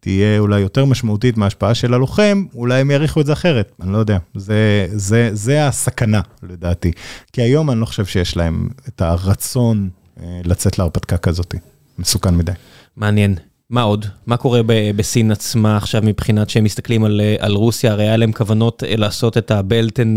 תהיה אולי יותר משמעותית מההשפעה של הלוחם, אולי הם יעריכו את זה אחרת, אני לא יודע. זה, זה, זה הסכנה לדעתי. כי היום אני לא חושב שיש להם את הרצון אה, לצאת להרפתקה כזאת. מסוכן מדי. מעניין. מה עוד? מה קורה ב- בסין עצמה עכשיו מבחינת שהם מסתכלים על, אה, על רוסיה? הרי היה להם כוונות אה, לעשות את הבלטן...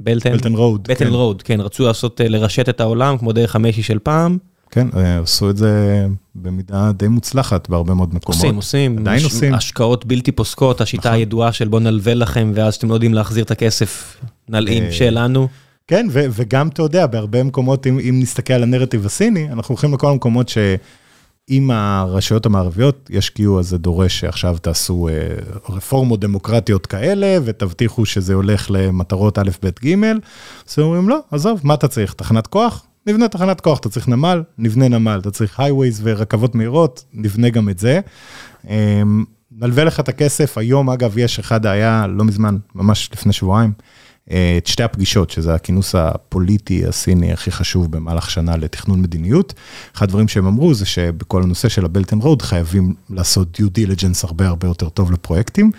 בלטן? בלטן רוד. בלטן כן. רוד, כן. רצו לעשות, לרשת את העולם כמו דרך המשי של פעם. כן, אה, עשו את זה במידה די מוצלחת בהרבה מאוד מקומות. עושים, עושים. עדיין עושים. השקעות בלתי פוסקות, השיטה נכון. הידועה של בוא נלווה לכם ואז אתם לא יודעים להחזיר את הכסף. נלאים אה, שלנו. כן, ו- וגם אתה יודע, בהרבה מקומות, אם, אם נסתכל על הנרטיב הסיני, אנחנו הולכים לכל המקומות שאם הרשויות המערביות ישקיעו, אז זה דורש שעכשיו תעשו אה, רפורמות דמוקרטיות כאלה, ותבטיחו שזה הולך למטרות א', ב', ג', אז הם אומרים, לא, עזוב, מה אתה צריך? תחנת כוח? נבנה תחנת כוח, אתה צריך נמל, נבנה נמל, אתה צריך highways ורכבות מהירות, נבנה גם את זה. אה, נלווה לך את הכסף, היום אגב יש אחד, היה לא מזמן, ממש לפני שבועיים, אה, את שתי הפגישות, שזה הכינוס הפוליטי הסיני הכי חשוב במהלך שנה לתכנון מדיניות. אחד הדברים שהם אמרו זה שבכל הנושא של ה Belt and Road חייבים לעשות due diligence הרבה הרבה יותר טוב לפרויקטים.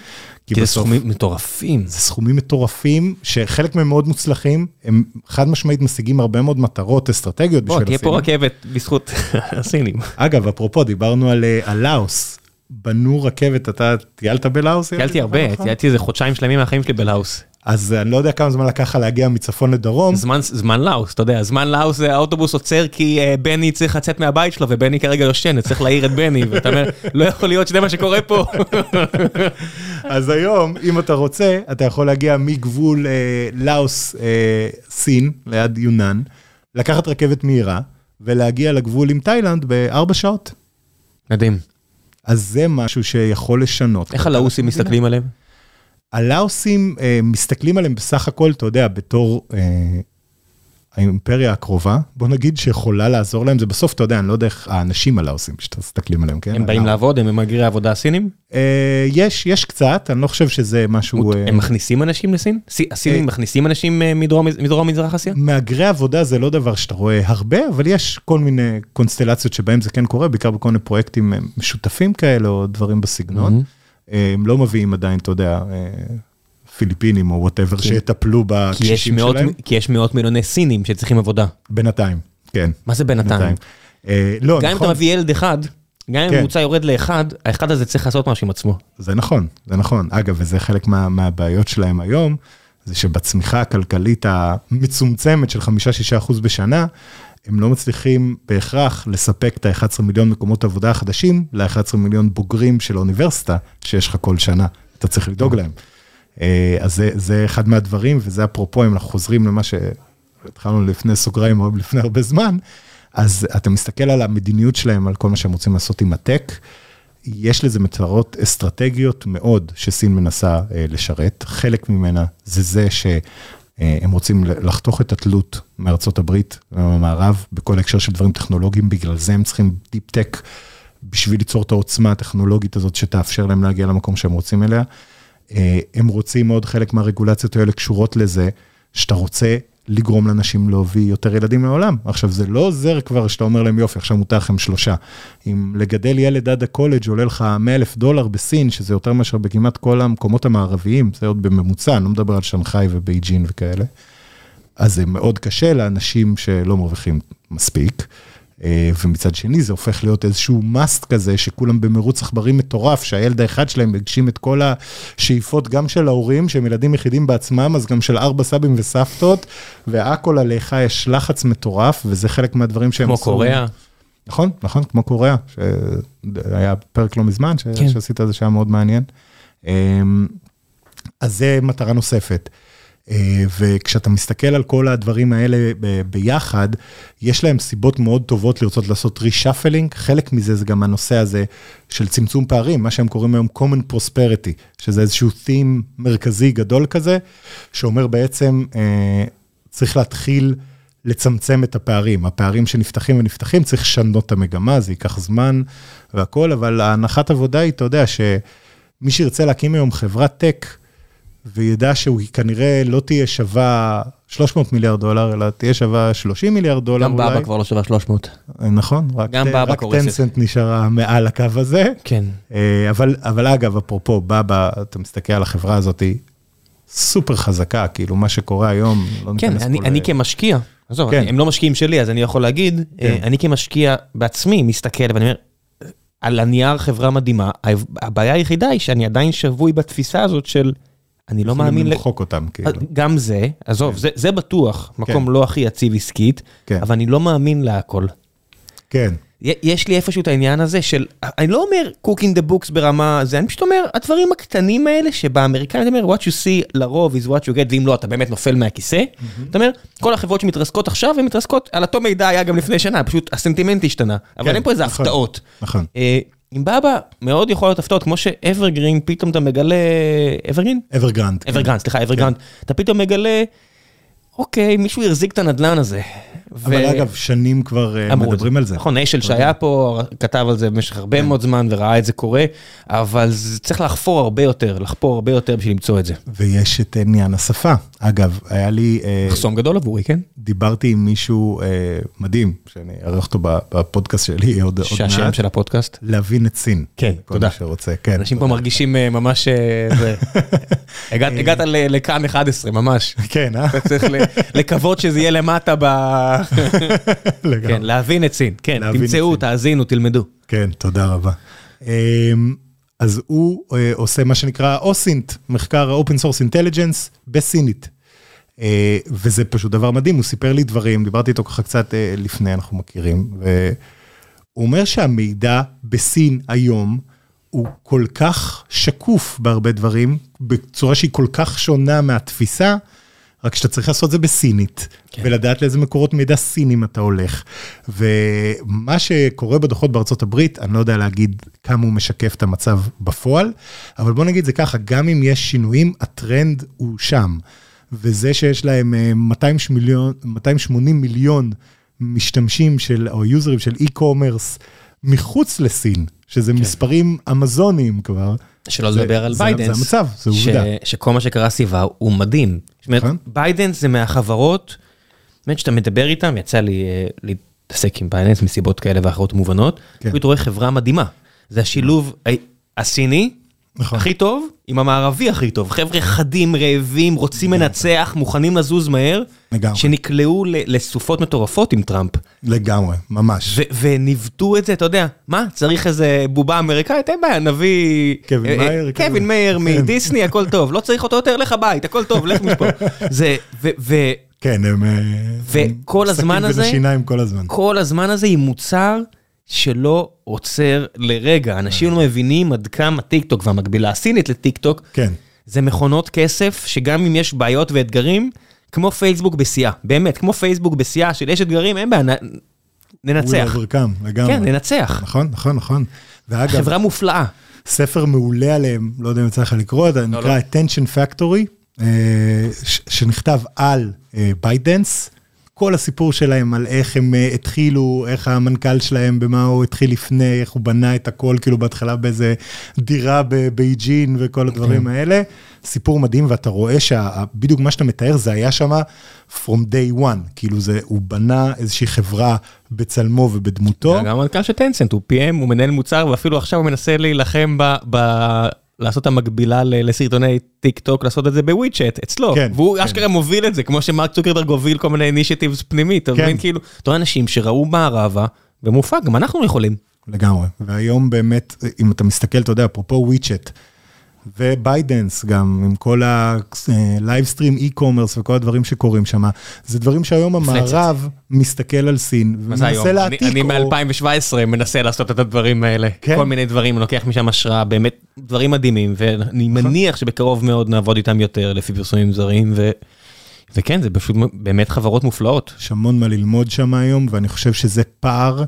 כי כי זה בסוף סכומים מטורפים. זה סכומים מטורפים, שחלק מהם מאוד מוצלחים, הם חד משמעית משיגים הרבה מאוד מטרות אסטרטגיות בוא, בשביל תהיה פה הסינים. רכבת בזכות הסינים. אגב, אפרופו, דיברנו על, אה, על לאוס. בנו רכבת, אתה טיילת בלאוס? טיילתי הרבה, טיילתי איזה חודשיים שלמים מהחיים שלי בלאוס. אז אני לא יודע כמה זמן לקח לך להגיע מצפון לדרום. זמן, זמן לאוס, אתה יודע, זמן לאוס זה האוטובוס עוצר כי אה, בני צריך לצאת מהבית שלו ובני כרגע יושן, צריך להעיר את בני, ואתה אומר, לא יכול להיות שזה מה שקורה פה. אז היום, אם אתה רוצה, אתה יכול להגיע מגבול אה, לאוס, אה, סין, ליד יונן, לקחת רכבת מהירה, ולהגיע לגבול עם תאילנד בארבע שעות. מדהים. אז זה משהו שיכול לשנות. איך הלאוסים מסתכלים עליהם? הלאוסים אה, מסתכלים עליהם בסך הכל, אתה יודע, בתור אה, האימפריה הקרובה, בוא נגיד שיכולה לעזור להם, זה בסוף, אתה יודע, אני לא יודע איך האנשים הלאוסים שאתם מסתכלים עליהם, כן? הם באים לעבוד, הם מהגרי העבודה הסינים? אה, יש, יש קצת, אני לא חושב שזה משהו... אה, הם מכניסים אנשים לסין? סי- הסינים אה, מכניסים אנשים אה, מדרום מזרח אסיה? מהגרי עבודה זה לא דבר שאתה רואה הרבה, אבל יש כל מיני קונסטלציות שבהם זה כן קורה, בעיקר בכל מיני פרויקטים אה, משותפים כאלה, או דברים בסגנון. אה, הם לא מביאים עדיין, אתה יודע, אה, פיליפינים או whatever, כי- שיטפלו בקשישים מאות- שלהם. כי יש מאות מיליוני סינים שצריכים עבודה. בינתיים, כן. מה זה בינתיים? אה, לא, גם אם אתה נכון, מביא ילד אחד, גם אם כן. הממוצע יורד לאחד, האחד הזה צריך לעשות משהו עם עצמו. זה נכון, זה נכון. אגב, וזה חלק מה, מהבעיות שלהם היום, זה שבצמיחה הכלכלית המצומצמת של 5-6% בשנה, הם לא מצליחים בהכרח לספק את ה-11 מיליון מקומות עבודה החדשים ל-11 מיליון בוגרים של האוניברסיטה שיש לך כל שנה, אתה צריך לדאוג להם. אה, אז זה, זה אחד מהדברים, וזה אפרופו, אם אנחנו חוזרים למה שהתחלנו לפני סוגריים, או לפני הרבה זמן, אז אתה מסתכל על המדיניות שלהם, על כל מה שהם רוצים לעשות עם הטק, יש לזה מטרות אסטרטגיות מאוד שסין מנסה אה, לשרת. חלק ממנה זה זה שהם רוצים לחתוך את התלות מארצות הברית ומהמערב בכל הקשר של דברים טכנולוגיים, בגלל זה הם צריכים דיפ טק בשביל ליצור את העוצמה הטכנולוגית הזאת שתאפשר להם להגיע למקום שהם רוצים אליה. אה, הם רוצים מאוד, חלק מהרגולציות האלה קשורות לזה, שאתה רוצה לגרום לאנשים להביא יותר ילדים לעולם. עכשיו, זה לא עוזר כבר שאתה אומר להם, יופי, עכשיו מותר לכם שלושה. אם לגדל ילד עד הקולג' עולה לך 100 אלף דולר בסין, שזה יותר מאשר בכמעט כל המקומות המערביים, זה עוד בממוצע, אני לא מדבר על שנגחאי ובייג'ין וכאלה. אז זה מאוד קשה לאנשים שלא מרוויחים מספיק. אה, ומצד שני זה הופך להיות איזשהו מאסט כזה, שכולם במרוץ עכברים מטורף, שהילד האחד שלהם הגשים את כל השאיפות גם של ההורים, שהם ילדים יחידים בעצמם, אז גם של ארבע סבים וסבתות, והכל עליך יש לחץ מטורף, וזה חלק מהדברים שהם כמו קוריאה. נכון, נכון, כמו קוריאה, שהיה פרק לא מזמן, ש... כן. שעשית את זה שהיה מאוד מעניין. אמ, אז זה מטרה נוספת. אה, וכשאתה מסתכל על כל הדברים האלה ביחד, יש להם סיבות מאוד טובות לרצות לעשות reshuffling, חלק מזה זה גם הנושא הזה של צמצום פערים, מה שהם קוראים היום common prosperity, שזה איזשהו theme מרכזי גדול כזה, שאומר בעצם, אה, צריך להתחיל לצמצם את הפערים, הפערים שנפתחים ונפתחים, צריך לשנות את המגמה, זה ייקח זמן והכל, אבל ההנחת עבודה היא, אתה יודע, שמי שירצה להקים היום חברת טק, וידע שהוא כנראה לא תהיה שווה 300 מיליארד דולר, אלא תהיה שווה 30 מיליארד דולר גם אולי. גם בבא כבר לא שווה 300. נכון, רק, גם בבא רק טנסנט נשארה מעל הקו הזה. כן. אה, אבל, אבל אגב, אפרופו בבא, אתה מסתכל על החברה הזאת, סופר חזקה, כאילו מה שקורה היום, לא כן, אני, אני ל... כמשקיע, עזוב, כן. הם לא משקיעים שלי, אז אני יכול להגיד, כן. אה, אני כמשקיע בעצמי מסתכל ואני אומר, על הנייר חברה מדהימה, הבעיה היחידה היא שאני עדיין שבוי בתפיסה הזאת של... אני לא מאמין... למחוק אותם, כאילו. גם זה, עזוב, כן. זה בטוח, מקום כן. לא הכי יציב עסקית, כן. אבל אני לא מאמין להכל. כן. יש לי איפשהו את העניין הזה של, אני לא אומר cooking the books ברמה זה, אני פשוט אומר, הדברים הקטנים האלה שבאמריקאית, אני אומר, what you see לרוב is what you get, ואם לא, אתה באמת נופל מהכיסא. אתה אומר, כל החברות שמתרסקות עכשיו, הן מתרסקות, על אותו מידע היה גם לפני שנה, פשוט הסנטימנט השתנה. אבל אין פה איזה נכון, הפתעות. נכון. עם באבא מאוד יכול להיות הפתעות, כמו שאברגרין, פתאום אתה מגלה... אברגרין? אברגרנד. אברגרנד, סליחה, אברגרנד. אתה פתאום מגלה... אוקיי, מישהו החזיק את הנדלן הזה. אבל אגב, שנים כבר אה, מדברים על זה. נכון, אשל שהיה פה, כתב על זה במשך הרבה כן. מאוד זמן וראה את זה קורה, אבל צריך לחפור הרבה יותר, לחפור הרבה יותר בשביל למצוא את זה. ויש את עניין השפה. אגב, היה לי... אה, מחסום גדול עבורי, כן? דיברתי עם מישהו אה, מדהים, שאני אערך אותו בפודקאסט שלי עוד מעט. שהשם של הפודקאסט? להבין את סין. כן, תודה. שרוצה, כן. אנשים פה מרגישים ממש... הגעת לכאן 11, ממש. כן, אה? לקוות שזה יהיה למטה ב... כן, להבין את סין, כן, תמצאו, תאזינו, תלמדו. כן, תודה רבה. אמ, אז הוא אה, עושה מה שנקרא אוסינט, מחקר Open Source Intelligence בסינית. אה, וזה פשוט דבר מדהים, הוא סיפר לי דברים, דיברתי איתו ככה קצת אה, לפני, אנחנו מכירים, והוא אומר שהמידע בסין היום הוא כל כך שקוף בהרבה דברים, בצורה שהיא כל כך שונה מהתפיסה, רק שאתה צריך לעשות את זה בסינית, כן. ולדעת לאיזה מקורות מידע סינים אתה הולך. ומה שקורה בדוחות בארצות הברית, אני לא יודע להגיד כמה הוא משקף את המצב בפועל, אבל בוא נגיד זה ככה, גם אם יש שינויים, הטרנד הוא שם. וזה שיש להם 280 אה, מיליון, 280 מיליון משתמשים של, או יוזרים של e-commerce מחוץ לסין, שזה כן. מספרים אמזוניים כבר. שלא לדבר על ByteDance. זה המצב, זה עובדה. שכל מה שקרה סביבה הוא מדהים. זאת אומרת, נכון. זה מהחברות, באמת שאתה מדבר איתם, יצא לי אה, להתעסק עם ByteDance מסיבות כאלה ואחרות מובנות, כן. פשוט רואה חברה מדהימה. זה השילוב הסיני. הכי טוב, עם המערבי הכי טוב. חבר'ה חדים, רעבים, רוצים לנצח, מוכנים לזוז מהר. לגמרי. שנקלעו לסופות מטורפות עם טראמפ. לגמרי, ממש. וניווטו את זה, אתה יודע, מה, צריך איזה בובה אמריקאית? אין בעיה, נביא... קווין אה, מאייר. קווין מאייר כן. מדיסני, הכל טוב. לא צריך אותו יותר, לך הביתה, הכל טוב, לך מפה. זה, ו... כן, הם... אה, וכל הזמן הזה... משחקים בין השיניים כל הזמן. כל הזמן הזה עם מוצר שלא עוצר לרגע. אנשים לא מבינים עד כמה טיק טוק והמקבילה הסינית לטיק טוק, כן. זה מכונות כסף שגם אם יש בעיות ואתגרים, כמו פייסבוק בשיאה, באמת, כמו פייסבוק בשיאה של יש אתגרים, אין בעיה, ננצח. לגמרי. כן, ננצח. נכון, נכון, נכון. ואגב, חברה מופלאה. ספר מעולה עליהם, לא יודע אם יצא לך לקרוא, זה לא, נקרא לא. attention factory, אה, שנכתב על ByteDance. כל הסיפור שלהם על איך הם uh, התחילו, איך המנכ"ל שלהם, במה הוא התחיל לפני, איך הוא בנה את הכל, כאילו בהתחלה באיזה דירה בבייג'ין וכל הדברים okay. כן. האלה. סיפור מדהים, ואתה רואה שבדיוק מה שאתה מתאר, זה היה שם from day one, כאילו זה, הוא בנה איזושהי חברה בצלמו ובדמותו. גם המנכ"ל של Tencent, הוא PM, הוא מנהל מוצר, ואפילו עכשיו הוא מנסה להילחם ב... לעשות את המקבילה לסרטוני טיק טוק, לעשות את זה ב WeChat אצלו, כן, והוא כן. אשכרה מוביל את זה, כמו שמרק צוקרברג הוביל כל מיני initiatives פנימית, אתה כן. מבין כאילו, אתה רואה אנשים שראו מערבה ומופק, גם אנחנו יכולים. לגמרי. והיום באמת, אם אתה מסתכל, אתה יודע, אפרופו WeChat, ו ByteDance גם, עם כל ה-Livestream e-commerce וכל הדברים שקורים שם, זה דברים שהיום המערב מסתכל על סין ומנסה להעתיק. אני מ-2017 מנסה לעשות את הדברים האלה. כן? כל מיני דברים, לוקח משם השראה, באמת דברים מדהימים, ואני נכון. מניח שבקרוב מאוד נעבוד איתם יותר לפי פרסומים זרים, ו... וכן, זה פשוט באמת חברות מופלאות. יש המון מה ללמוד שם היום, ואני חושב שזה פער.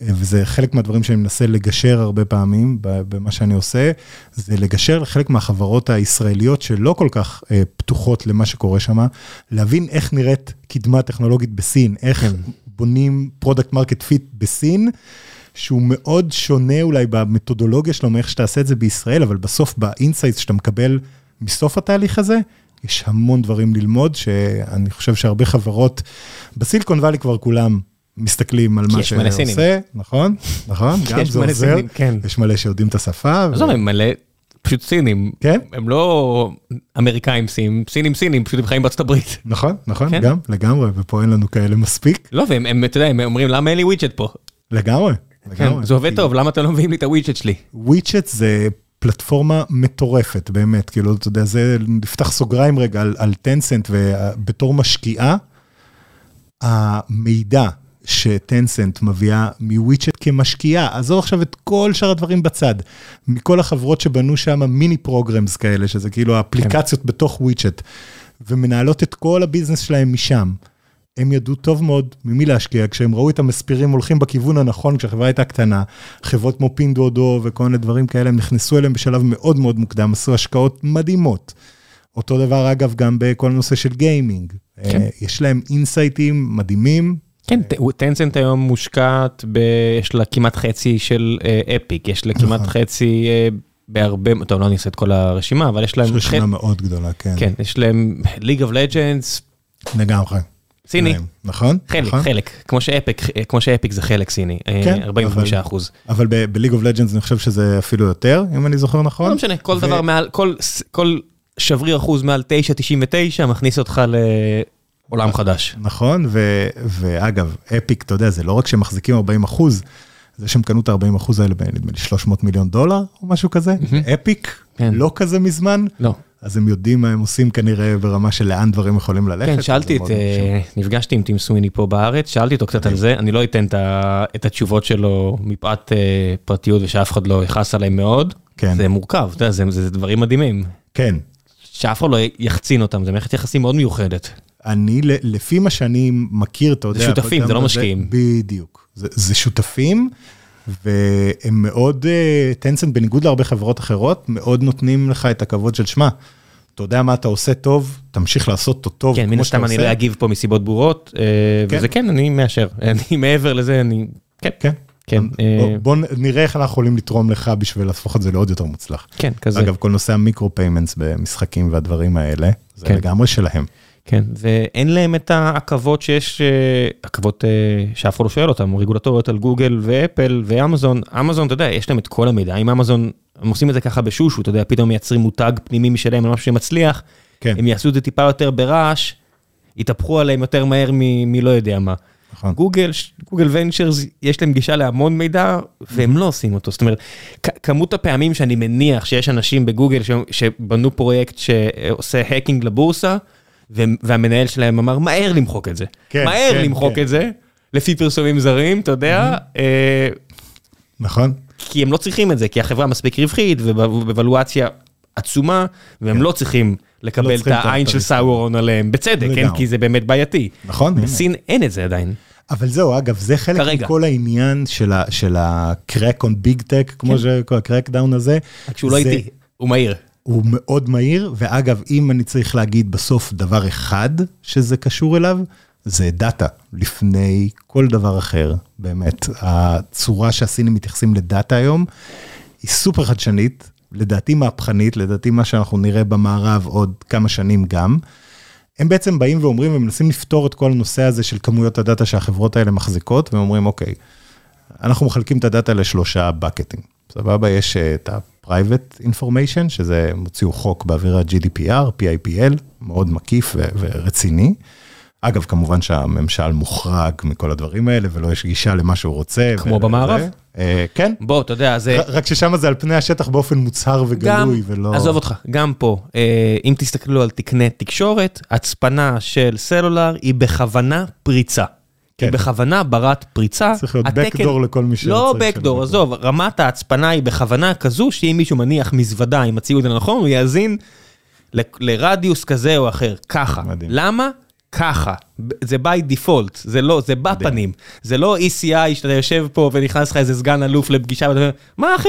וזה חלק מהדברים שאני מנסה לגשר הרבה פעמים במה שאני עושה, זה לגשר לחלק מהחברות הישראליות שלא כל כך אה, פתוחות למה שקורה שם, להבין איך נראית קדמה טכנולוגית בסין, איך כן. בונים product market fit בסין. שהוא מאוד שונה אולי במתודולוגיה שלו מאיך שתעשה את זה בישראל, אבל בסוף ב insights שאתה מקבל מסוף התהליך הזה, יש המון דברים ללמוד, שאני חושב שהרבה חברות, ב Silicon Valley כבר כולם מסתכלים על מה שעושה, נכון, נכון, גם זה עוזר, כן. יש מלא שיודעים את השפה. עזוב, הם מלא, פשוט סינים, כן? הם לא אמריקאים סינים, סינים סינים, פשוט הם חיים בארצות הברית. נכון, נכון, כן? גם, לגמרי, ופה אין לנו כאלה מספיק. לא, והם, אתה יודע, הם אומרים, למה אין לי ווידג'ט פה? לגמרי, לגמרי. כן, זה עובד טוב, למה אתם לא מביאים לי את הווידג'ט שלי? ווידג'ט זה פלטפורמה מטורפת, באמת, כאילו, אתה יודע, זה, נפתח סוגריים רגע על, על Tencent, ובתור משקיעה, המידע ש Tencent מביאה מ WeChat כמשקיעה, עזוב עכשיו את כל שאר הדברים בצד, מכל החברות שבנו שם mini programs כאלה, שזה כאילו האפליקציות כן. בתוך WeChat, ומנהלות את כל ה business שלהם משם. הם ידעו טוב מאוד ממי להשקיע, כשהם ראו את המספירים הולכים בכיוון הנכון, כשהחברה הייתה קטנה, חברות כמו Pinduoduo וכל מיני דברים כאלה, הם נכנסו אליהם בשלב מאוד מאוד מוקדם, עשו השקעות מדהימות. אותו דבר אגב גם בכל נושא של gaming. כן. יש להם insightים מדהימים, כן, Tencent היום מושקעת, ב... יש לה כמעט חצי של Epic, יש לה כמעט נכון. חצי בהרבה, טוב, לא אני אעשה את כל הרשימה, אבל יש להם... יש רשימה מאוד גדולה, כן. כן, יש להם League of Legends. לגמרי. סיני. נכון? חלק, נכון? חלק. כמו ש Epic, כמו ש Epic זה חלק סיני, כן, 45 אחוז. אבל ב League of Legends אני חושב שזה אפילו יותר, אם אני זוכר נכון. לא משנה, כל דבר מעל, כל שבריר אחוז מעל 9.99 מכניס אותך ל... עולם חדש. נכון, ו, ואגב, אפיק, אתה יודע, זה לא רק שהם מחזיקים 40 אחוז, זה שהם קנו את ה-40 אחוז האלה בנדמה לי 300 מיליון דולר או משהו כזה, mm-hmm. אפיק, כן. לא כזה מזמן. לא. אז הם יודעים מה הם עושים כנראה ברמה של לאן דברים יכולים ללכת. כן, שאלתי את, uh, נפגשתי עם טים סוויני פה בארץ, שאלתי אותו קצת על זה, אני לא אתן את התשובות שלו מפאת uh, פרטיות ושאף אחד לא יכעס עליהם מאוד. כן. זה מורכב, אתה יודע, זה, זה דברים מדהימים. כן. שאף אחד לא יחצין אותם, זה מערכת יחסים מאוד מיוחדת. אני, לפי מה שאני מכיר, אתה יודע... זה שותפים, זה לא משקיעים. בדיוק. זה, זה שותפים, והם מאוד, Tencent, אה, בניגוד להרבה חברות אחרות, מאוד נותנים לך את הכבוד של שמע. אתה יודע מה אתה עושה טוב, תמשיך לעשות אותו טוב כן, מן הסתם אני לא אגיב פה מסיבות ברורות, אה, כן. וזה כן, אני מאשר. אני מעבר לזה, אני... כן. כן. כן. בוא, בוא נראה איך אנחנו יכולים לתרום לך בשביל להפוך את זה לעוד יותר מוצלח. כן, כזה. אגב, כל נושא ה micro payments במשחקים והדברים האלה, זה כן. לגמרי שלהם. כן, ואין להם את העכבות שיש, אה, עכבות אה, שאף אחד לא שואל אותם, רגולטוריות על גוגל ואפל ואמזון. אמזון, אתה יודע, יש להם את כל המידע, אם אמזון, הם עושים את זה ככה בשושו, אתה יודע, פתאום מייצרים מותג פנימי משלהם על משהו שמצליח, כן. הם יעשו את זה טיפה יותר ברעש, יתהפכו עליהם יותר מהר מלא יודע מה. נכון. גוגל, גוגל ונצ'רס, יש להם גישה להמון מידע, והם לא עושים אותו. זאת אומרת, כמות הפעמים שאני מניח שיש אנשים בגוגל שבנו פרויקט שעושה האקינג לבורסה, והמנהל שלהם אמר, מהר למחוק את זה. כן, מהר כן, למחוק כן. את זה, לפי פרסומים זרים, אתה יודע. אה, נכון. כי הם לא צריכים את זה, כי החברה מספיק רווחית ובוולואציה עצומה, והם כן. לא צריכים לקבל לא את העין של סאורון עליהם, בצדק, כן? כי זה באמת בעייתי. נכון. בסין אין את זה עדיין. אבל זהו, אגב, זה חלק כרגע. מכל העניין של ה-crack on big tech, כמו כן. שקורא, ה-crack down הזה. רק שהוא לא איטי, הוא מהיר. הוא מאוד מהיר, ואגב, אם אני צריך להגיד בסוף דבר אחד שזה קשור אליו, זה דאטה, לפני כל דבר אחר, באמת. הצורה שהסינים מתייחסים לדאטה היום היא סופר חדשנית, לדעתי מהפכנית, לדעתי מה שאנחנו נראה במערב עוד כמה שנים גם. הם בעצם באים ואומרים ומנסים לפתור את כל הנושא הזה של כמויות הדאטה שהחברות האלה מחזיקות, והם אומרים, אוקיי, אנחנו מחלקים את הדאטה לשלושה בקטים. סבבה, יש אה, את ה-Private Information, שזה מוציאו חוק באוויר ה-GDPR, PIPL, מאוד מקיף ו- ורציני. אגב, כמובן שהממשל מוחרג מכל הדברים האלה, ולא יש גישה למה שהוא רוצה. כמו ו- במערב? אה, כן, בוא, אתה יודע, זה... ר- רק ששם זה על פני השטח באופן מוצהר גם, וגלוי, ולא... עזוב אותך, גם פה, אה, אם תסתכלו על תקני תקשורת, הצפנה של סלולר היא בכוונה פריצה. כן. היא בכוונה ברת פריצה. צריך להיות התקן- backdoor לכל מי לא שצריך backdoor, שם. עזוב, רמת ההצפנה היא בכוונה כזו, שאם מישהו מניח מזוודה עם הציוד הנכון, הוא יאזין ל- לרדיוס כזה או אחר, ככה. מדהים. למה? ככה. זה by default, זה לא, זה בפנים. זה לא ECI שאתה יושב פה ונכנס לך איזה סגן אלוף לפגישה ואתה אומר, מה אחי?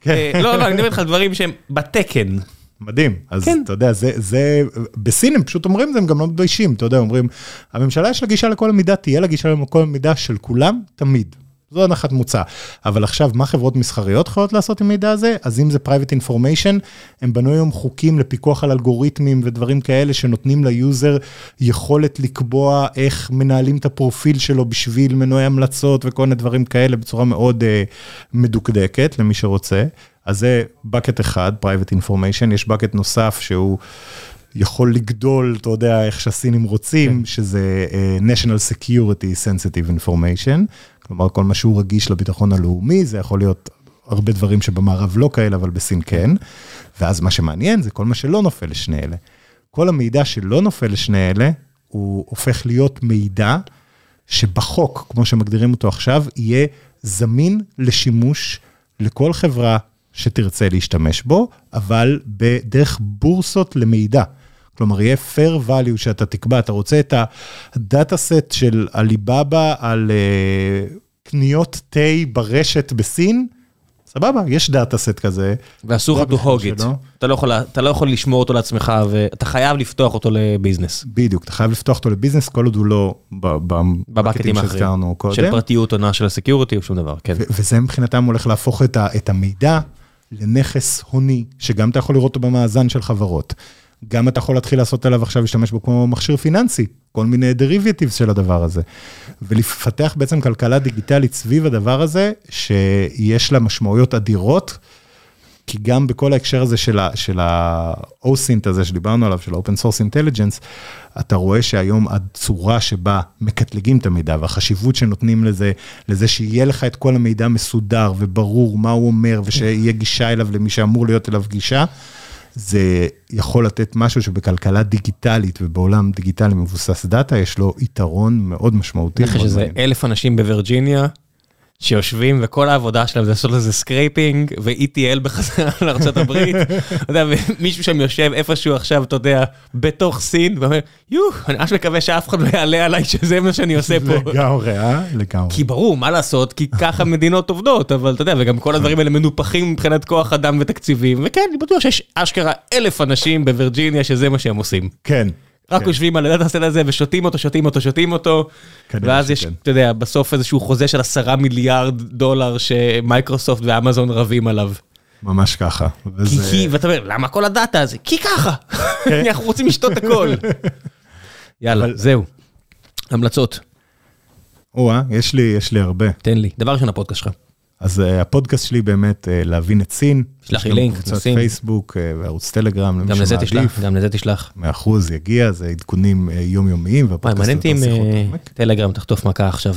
כן. אה, לא, לא, אני מדבר איתך על דברים שהם בתקן. מדהים, אז כן. אתה יודע, זה, זה, בסין הם פשוט אומרים את זה, הם גם לא מתביישים, אתה יודע, אומרים, הממשלה יש לה גישה לכל המידע, תהיה לה גישה לכל המידע של כולם, תמיד. זו הנחת מוצא. אבל עכשיו, מה חברות מסחריות יכולות לעשות עם מידע הזה? אז אם זה private information, הם בנו היום חוקים לפיקוח על אלגוריתמים ודברים כאלה שנותנים ליוזר יכולת לקבוע איך מנהלים את הפרופיל שלו בשביל מנועי המלצות וכל מיני דברים כאלה בצורה מאוד אה, מדוקדקת למי שרוצה. אז זה bucket אחד, private information, יש bucket נוסף שהוא יכול לגדול, אתה יודע, איך שהסינים רוצים, שזה uh, national security sensitive information, כלומר כל מה שהוא רגיש לביטחון הלאומי, זה יכול להיות הרבה דברים שבמערב לא כאלה, אבל בסין כן, ואז מה שמעניין זה כל מה שלא נופל לשני אלה. כל המידע שלא נופל לשני אלה, הוא הופך להיות מידע שבחוק, כמו שמגדירים אותו עכשיו, יהיה זמין לשימוש לכל חברה שתרצה להשתמש בו, אבל בדרך בורסות למידע. כלומר, יהיה fair value שאתה תקבע, אתה רוצה את הדאטה סט של עליבאבא על uh, קניות תה ברשת בסין, סבבה, יש דאטה סט כזה. ואסור לך to הבחירה hog it. אתה לא יכול- אתה לא יכול לשמור אותו לעצמך, ואתה חייב לפתוח אותו לביזנס. בדיוק, אתה חייב לפתוח אותו לביזנס כל עוד הוא לא בבקטים. שהזכרנו קודם. של פרטיות עונה של ה security או שום דבר, כן. וזה מבחינתם הולך להפוך את, ה- את המידע לנכס הוני, שגם אתה יכול לראות אותו במאזן של חברות. גם אתה יכול להתחיל לעשות עליו עכשיו, להשתמש בו כמו מכשיר פיננסי, כל מיני derivatives של הדבר הזה. ולפתח בעצם כלכלה דיגיטלית סביב הדבר הזה, שיש לה משמעויות אדירות, כי גם בכל ההקשר הזה של של ה-OSINT הזה שדיברנו עליו, של ה-Open Source Intelligence, אתה רואה שהיום הצורה שבה מקטלגים את המידע והחשיבות שנותנים לזה, לזה שיהיה לך את כל המידע מסודר וברור מה הוא אומר ושיהיה גישה אליו למי שאמור להיות אליו גישה, זה יכול לתת משהו שבכלכלה דיגיטלית ובעולם דיגיטלי מבוסס דאטה, יש לו יתרון מאוד משמעותי. אני חושב שזה. אלף אנשים בווירג'יניה, שיושבים וכל העבודה שלהם זה לעשות לזה scraping ו-ETL בחזרה לארה"ב. אתה יודע, ומישהו שם יושב איפשהו עכשיו, אתה יודע, בתוך סין, ואומר, יו, אני ממש מקווה שאף אחד לא יעלה עליי שזה מה שאני עושה פה. לגמרי, אה? לגמרי. כי ברור, מה לעשות, כי ככה מדינות עובדות, אבל אתה יודע, וגם כל הדברים האלה מנופחים מבחינת כוח אדם ותקציבים, וכן, אני בטוח שיש אשכרה אלף אנשים בווירג'יניה שזה מה שהם עושים. כן. רק כן. יושבים על הדאטה הסט הזה ושותים אותו, שותים אותו, שותים אותו, ואז יש. אתה יודע, בסוף איזשהו חוזה של עשרה מיליארד דולר שמייקרוסופט ואמזון רבים עליו. ממש ככה. כי, וזה- כי, ואתה אומר, למה כל הדאטה הזה? כי ככה, אנחנו רוצים לשתות הכל. יאללה, אבל- זהו. המלצות, או-אה, יש לי, יש לי הרבה. תן לי. דבר ראשון, הפודקאסט שלך. אז uh, הפודקאסט שלי באמת uh, להבין את סין. שלח יש לי לינק, קבוצת. פייסבוק uh, וערוץ טלגרם, גם לזה. תשלח, גם לזה תשלח. מאה אחוז יגיע, זה עדכונים יומיומיים, מעניין אותי אם אה. טלגרם תחטוף מכה עכשיו.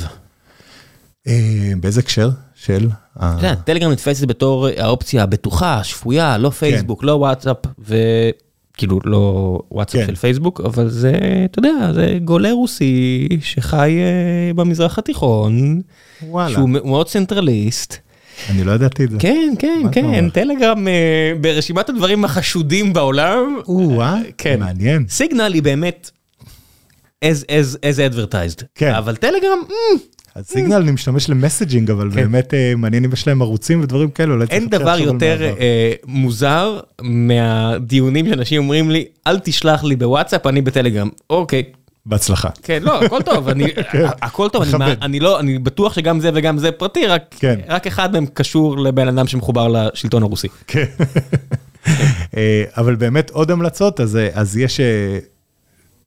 אה, באיזה הקשר של? אתה יודע, טלגרם נתפסת בתור האופציה הבטוחה, השפויה, לא פייסבוק, לא וואטסאפ, וכאילו לא וואטסאפ כן. של פייסבוק, אבל זה, אתה יודע, זה גולה רוסי שחי אה, במזרח התיכון, וואלה, שהוא מאוד צנטרליסט. אני לא ידעתי את זה. כן, כן, כן? טלגרם אה, ברשימת הדברים החשודים בעולם, או-אה, כן. מעניין. סיגנל היא באמת as, as, as advertised, כן. אבל טלגרם, mm, אז סיגנל אני משתמש למסג'ינג, אבל כן. באמת אה, מעניין אם יש להם ערוצים ודברים כאלה, אולי אין דבר יותר. אה, מוזר מהדיונים שאנשים אומרים לי, אל תשלח לי בוואטסאפ, אני בטלגרם. אוקיי, בהצלחה. כן, לא, הכל טוב, אני, הכל טוב, אני, אני לא, אני בטוח שגם זה וגם זה פרטי, רק, כן. רק אחד מהם קשור לבן אדם שמחובר לשלטון הרוסי. כן. אה, אבל באמת עוד המלצות, אז, אז יש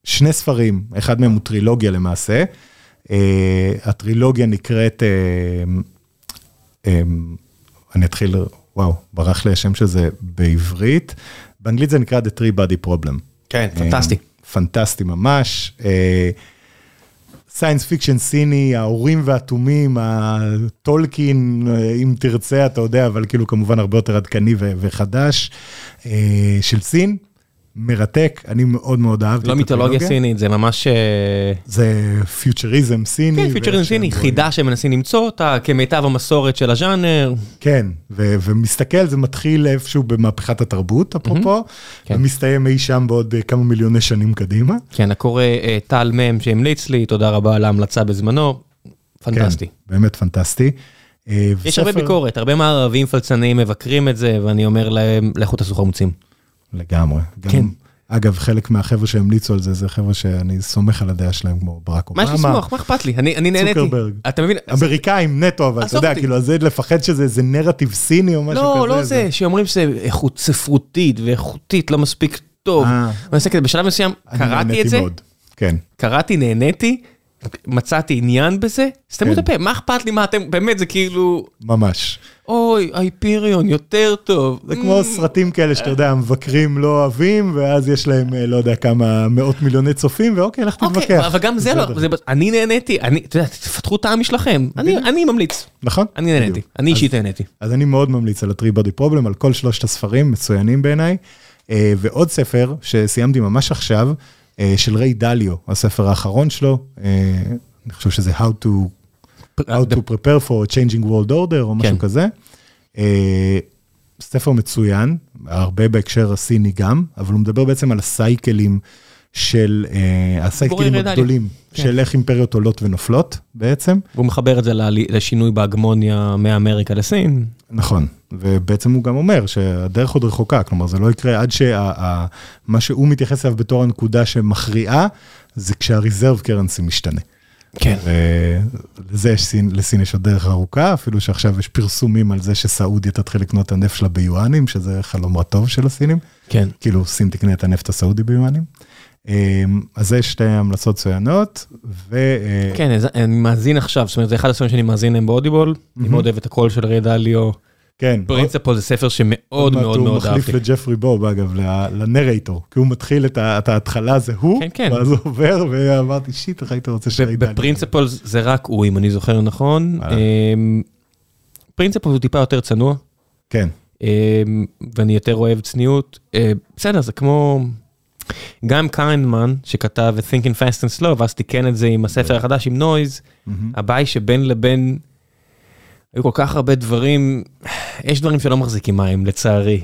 שני ספרים, אחד מהם הוא טרילוגיה למעשה. אה, הטרילוגיה נקראת, אה, אה, אני אתחיל, וואו, ברח לי השם של זה בעברית. באנגלית זה נקרא The Three Body Problem. כן, אה, פנטסטי ממש. science fiction סיני, האורים והתומים, הטולקין, אם תרצה, אתה יודע, אבל כאילו כמובן הרבה יותר עדכני וחדש, של סין. מרתק, אני מאוד מאוד אהבתי לא מיתולוגיה סינית, זה ממש... זה פיוטריזם סיני. כן, פיוטריזם סיני, חידה שמנסים למצוא אותה כמיטב המסורת של הז'אנר. כן, ומסתכל, זה מתחיל איפשהו במהפכת התרבות, אפרופו, ומסתיים אי שם בעוד כמה מיליוני שנים קדימה. כן, הקורא טל מם שהמליץ לי, תודה רבה על ההמלצה בזמנו, פנטסטי. כן, באמת פנטסטי. יש הרבה ביקורת, הרבה מערבים פלצניים מבקרים את זה, ואני אומר להם, לכו תעשו חמוצים. לגמרי. כן. אגב, חלק מהחבר'ה שהמליצו על זה, זה חבר'ה שאני סומך על הדעה שלהם, כמו ברק אובמה. מה יש לסמוך? מה אכפת לי? אני נהניתי. צוקרברג. אתה מבין? אמריקאים נטו, אבל אתה יודע, כאילו, זה לפחד שזה נרטיב סיני או משהו כזה. לא, לא זה, שאומרים שזה איכות ספרותית ואיכותית לא מספיק טוב. בשלב מסוים קראתי את זה, כן. קראתי, נהניתי. מצאתי עניין בזה, סתמו את הפה, מה אכפת לי מה אתם, באמת זה כאילו... ממש. אוי, הייפריון יותר טוב. זה כמו סרטים כאלה שאתה יודע, המבקרים לא אוהבים, ואז יש להם לא יודע כמה מאות מיליוני צופים, ואוקיי, לך תתווכח. אוקיי, אבל גם זה לא, אני נהניתי, אתה יודע, תפתחו טעם משלכם, אני ממליץ. נכון. אני נהניתי, אני אישית נהניתי. אז אני מאוד ממליץ על ה-3 body problem, על כל שלושת הספרים, מצוינים בעיניי. ועוד ספר שסיימתי ממש עכשיו, של ריי דליו, הספר האחרון שלו, אני חושב שזה How to, How to prepare for a changing world order או משהו כזה. ספר מצוין, הרבה בהקשר הסיני גם, אבל הוא מדבר בעצם על הסייקלים של, הסייקלים הגדולים, של איך אימפריות עולות ונופלות בעצם. והוא מחבר את זה לשינוי בהגמוניה מאמריקה לסין. נכון, ובעצם הוא גם אומר שהדרך עוד רחוקה, כלומר זה לא יקרה עד שמה שהוא מתייחס אליו בתור הנקודה שמכריעה, זה כשהריזרב קרנסי משתנה. כן. ולזה יש סין, לסין יש עוד דרך ארוכה, אפילו שעכשיו יש פרסומים על זה שסעודיה תתחיל לקנות את הנפט שלה ביואנים, שזה חלום רטוב של הסינים. כן. כאילו סין תקנה את הנפט הסעודי ביואנים. אז זה שתי המלצות צוינות, ו... כן, אני מאזין עכשיו, זאת אומרת, זה אחד הספרים שאני מאזין להם באודיבול, אני מאוד אוהב את הקול של ריי דליו. כן. פרינציפל זה ספר שמאוד מאוד מאוד אהבתי. הוא מחליף לג'פרי בוב, אגב, לנרייטור, כי הוא מתחיל את ההתחלה, זה הוא, ואז הוא עובר, ואמרתי, שיט, איך היית רוצה שריי דליו. בפרינציפל זה רק הוא, אם אני זוכר נכון. פרינציפל הוא טיפה יותר צנוע. כן. ואני יותר אוהב צניעות. בסדר, זה כמו... גם קיינדמן שכתב את Thinking Fast and Slow ואז תיקן את זה עם הספר החדש עם נויז, הבעיה שבין לבין היו כל כך הרבה דברים, יש דברים שלא מחזיקים מים לצערי,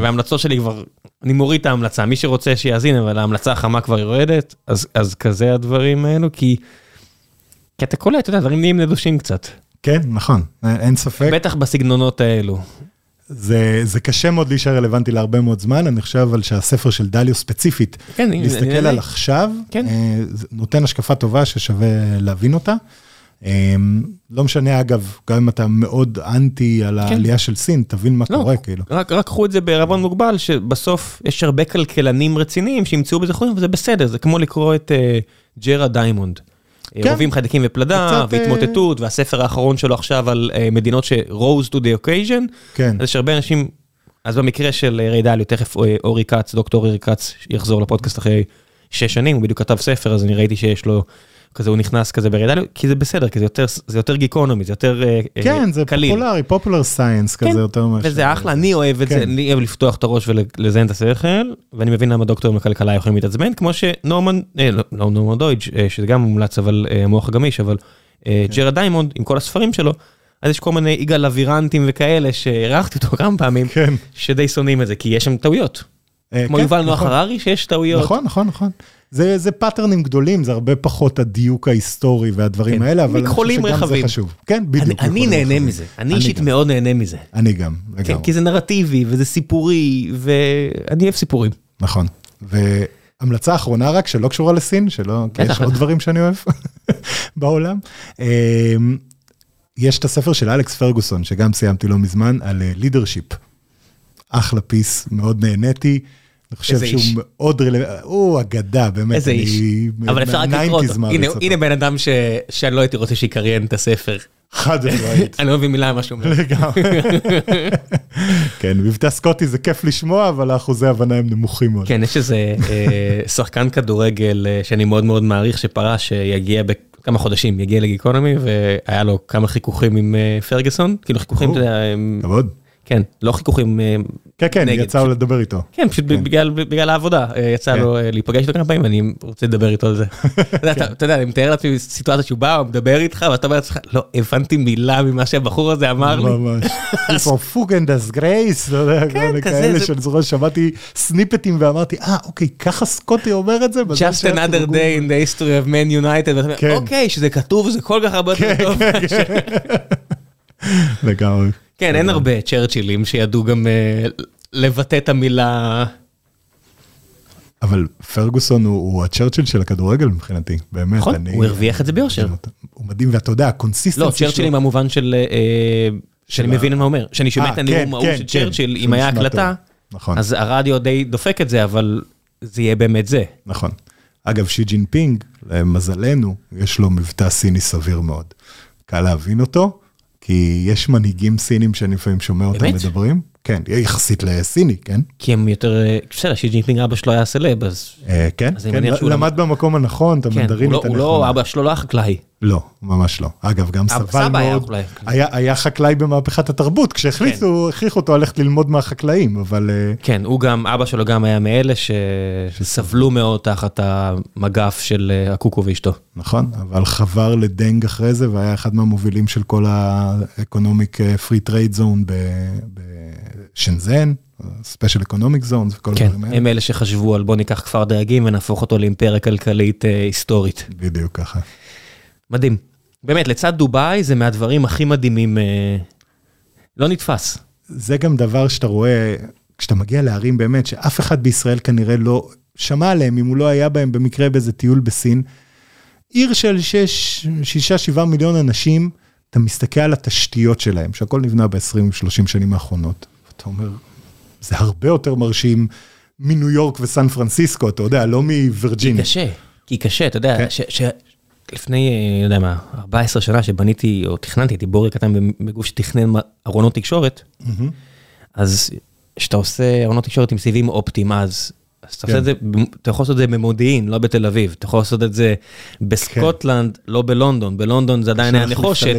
וההמלצות שלי כבר, אני מוריד את ההמלצה, מי שרוצה שיאזין אבל ההמלצה החמה כבר יורדת, אז כזה הדברים האלו, כי אתה קולט, אתה יודע, דברים נהיים נדושים קצת. כן, נכון, אין ספק. בטח בסגנונות האלו. זה, זה קשה מאוד להישאר רלוונטי להרבה מאוד זמן, אני חושב אבל שהספר של דליו ספציפית, כן, להסתכל אני, על אני... עכשיו, כן. נותן השקפה טובה ששווה להבין אותה. לא משנה אגב, גם אם אתה מאוד אנטי על העלייה של סין, תבין מה לא, קורה כאילו. רק, רק קחו את זה בערבון מוגבל, שבסוף יש הרבה כלכלנים רציניים שימצאו בזה חורים, וזה בסדר, זה כמו לקרוא את ג'ארד דיימונד. כן. רובים חיידקים ופלדה, והתמוטטות, והספר האחרון שלו עכשיו על מדינות ש-rose to the occasion. כן. אז יש הרבה אנשים, אז במקרה של ריי דליו, תכף אורי כץ, דוקטור אורי כץ, יחזור לפודקאסט אחרי שש שנים, הוא בדיוק כתב ספר, אז אני ראיתי שיש לו, כזה הוא נכנס כזה בריי דליו, כי זה בסדר, כי זה יותר, זה יותר גיקונומי, זה יותר אה, כן, זה קליל. פופולרי, popular science כן, כזה יותר משהו. וזה אחלה, אני אוהב את כן. זה, אני אוהב לפתוח את הראש ולזיין את השכל, ואני מבין למה דוקטורים לכלכלה יכולים להתעצבן, כמו שנורמן, אה, לא, לא נורמן דוידג', אה, שזה גם מומלץ, אבל אה, המוח הגמיש, אבל אה, ג'ארד דיימונד, עם כל הספרים שלו, אז יש כל מיני יגאל אבירנטים וכאלה, שאירחתי אותו כמה פעמים, כן. שדי שונאים את זה, כי יש שם טעויות. אה, כמו כן, יובל נוח נכון. הררי, שיש טעויות. נכון, נכון, נכון. זה, זה פאטרנים גדולים, זה הרבה פחות הדיוק ההיסטורי והדברים כן. האלה, אבל אני חושב שגם זה רחבים. חשוב. כן, אני, בדיוק. אני מכחולים נהנה רחבים. מזה, אני אני אישית. מאוד נהנה מזה. אני גם, כן, לגמרי. כי זה נרטיבי וזה סיפורי, ואני אוהב סיפורים. נכון. והמלצה אחרונה רק, שלא קשורה לסין, שלא, כי יש עוד. דברים שאני אוהב בעולם. אמ, יש את הספר של אלכס פרגוסון, שגם סיימתי לא מזמן, על leadership. אחלה פיס, מאוד נהניתי. אני חושב שהוא איש. מאוד רלוונטי, הוא אגדה, באמת. איזה אני איש. מ- אבל אפשר רק לקרוא מה-90s אותו. הנה, אותו. הנה בן אדם ש... שאני לא הייתי רוצה שיקריין את הספר. חד משמעית. אני לא מבין מילה ממה שהוא אומר. לגמרי. כן, מבטא סקוטי זה כיף לשמוע, אבל האחוזי הבנה הם נמוכים מאוד. כן, יש איזה אה, שחקן כדורגל אה, שאני מאוד מאוד מעריך שפרש, שיגיע בכמה חודשים, יגיע לגיקונומי, והיה לו כמה חיכוכים עם אה, פרגוסון, כאילו חיכוכים, אתה יודע, כבוד. כן, לא חיכוכים אה, כן, כן, נגד, יצא לו לדבר איתו. כן, פשוט בגלל, בגלל העבודה, אה, יצא כן. לו אה, להיפגש איתו כמה פעמים, ואני רוצה לדבר איתו על זה. אתה יודע, אתה- אתה יודע, אני מתאר לעצמי סיטואציה שהוא בא, הוא מדבר איתך, ואתה אומר לעצמך, לא, הבנתי מילה ממה שהבחור הזה אמר לי. ממש. פוגן דס גרייס, אתה יודע, כל כזה, כאלה זה- שאני זוכר שמעתי סניפטים ואמרתי, אה, אוקיי, ככה סקוטי אומר את זה? Just another תרגום." day in the history of man united, ואתה אומר, כן. אוקיי, שזה כתוב, זה כל כך הרבה יותר כן, טוב. כן, כן. לגמרי. כן, אין הרבה צ'רצ'ילים שידעו גם אה, לבטא את המילה... אבל פרגוסון הוא הוא הצ'רצ'יל של הכדורגל מבחינתי, באמת. נכון, אני- הוא הרוויח את זה ביושר. הוא מדהים, ואתה יודע, ה consistency לא, צ'רצ'ילים במובן של... אה, שאני של ה- מבין מה הוא אומר. שאני שומע אה, את הנאום כן, ההוא כן, של כן, צ'רצ'יל, אם היה הקלטה. נכון. אז הרדיו די דופק את זה, אבל זה יהיה באמת זה. נכון. אגב, שי ג'ינפינג, למזלנו, יש לו מבטא סיני סביר מאוד. קל להבין אותו, כי יש מנהיגים סינים שאני לפעמים שומע אותם באמת? מדברים. כן, יחסית לסיני, כן? כי הם יותר... אה, בסדר, שי ג'ינפינג אבא שלו היה סלב, אז... אה, כן, כן, למד במקום הנכון, את כן, הוא המנדרינית לא- הוא לא, הנכונה. אבא שלו לא היה חקלאי. לא, ממש לא. אגב, גם אבא- סבל מאוד. היה היה חקלאי במהפכת התרבות, כשהחליטו, הכריחו אותו ללכת ללמוד מהחקלאים, אבל... אה, כן, הוא גם, אבא שלו גם היה מאלה ש- שסבלו מאוד תחת המגף של אה, הקוקו ואשתו. נכון, אבל חבר לדנג אחרי זה, והיה אחד מהמובילים של כל אה, Free Trade Zone ב- בשנזן, Special Economic Zones וכל כן, הדברים האלה. הם אלה שחשבו על בוא ניקח כפר דייגים ונהפוך אותו לאימפריה כלכלית אה, היסטורית. בדיוק ככה. מדהים. באמת, לצד דובאי זה מהדברים הכי מדהימים, אה, לא נתפס. זה גם דבר שאתה רואה, כשאתה מגיע לערים באמת, שאף אחד בישראל כנראה לא שמע עליהם, אם הוא לא היה בהם במקרה באיזה טיול בסין. עיר של 6-7 מיליון אנשים, אתה מסתכל על התשתיות שלהם, שהכל נבנה ב-20-30 שנים האחרונות. ואתה אומר, זה הרבה יותר מרשים מניו יורק וסן פרנסיסקו, אתה יודע, לא מווירג'יניה. קשה, כי קשה, אתה יודע, כן. ש- ש- לפני, אה, לא יודע מה, 14 שנה שבניתי, או תכננתי, הייתי בורי קטן בגוף שתכנן ארונות תקשורת. אז כשאתה עושה ארונות תקשורת עם סיבים אופטיים, אז אז אתה כן. זה, אתה יכול לעשות את זה במודיעין, לא בתל אביב, אתה יכול לעשות את זה בסקוטלנד, לא בלונדון, בלונדון זה עדיין היה נחושת.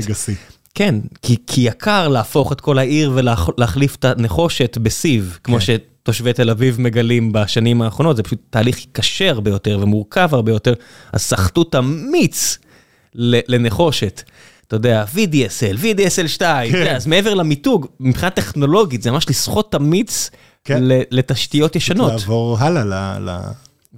כן, כי, כי יקר להפוך את כל העיר ולהחליף את הנחושת בסיב, כמו כן. שתושבי תל אביב מגלים בשנים האחרונות, זה פשוט תהליך קשה הרבה יותר ומורכב הרבה יותר, אז סחטו תמיץ ל- לנחושת. אתה יודע, VDSL, VDSL 2, כן. אז מעבר למיתוג, מבחינה טכנולוגית זה ממש לסחוט תמיץ כן. ל- לתשתיות ישנות. לעבור הלאה ל... ל...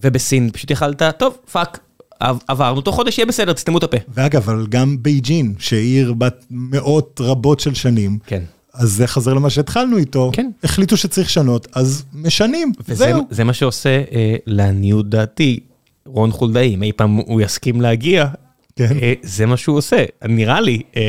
ובסין פשוט יכלת, טוב, fuck, עב- עברנו, תוך חודש יהיה בסדר, תסתמו את הפה. ואגב, אבל גם בייג'ין, שהיא עיר בת מאות רבות של שנים, כן. אז זה חזר למה שהתחלנו איתו, כן. החליטו שצריך לשנות, אז משנים, וזה זהו. זה מה שעושה, אה, לעניות דעתי, רון חולדאי, אם אי פעם הוא יסכים להגיע, כן. אה, זה מה שהוא עושה, נראה לי, אה,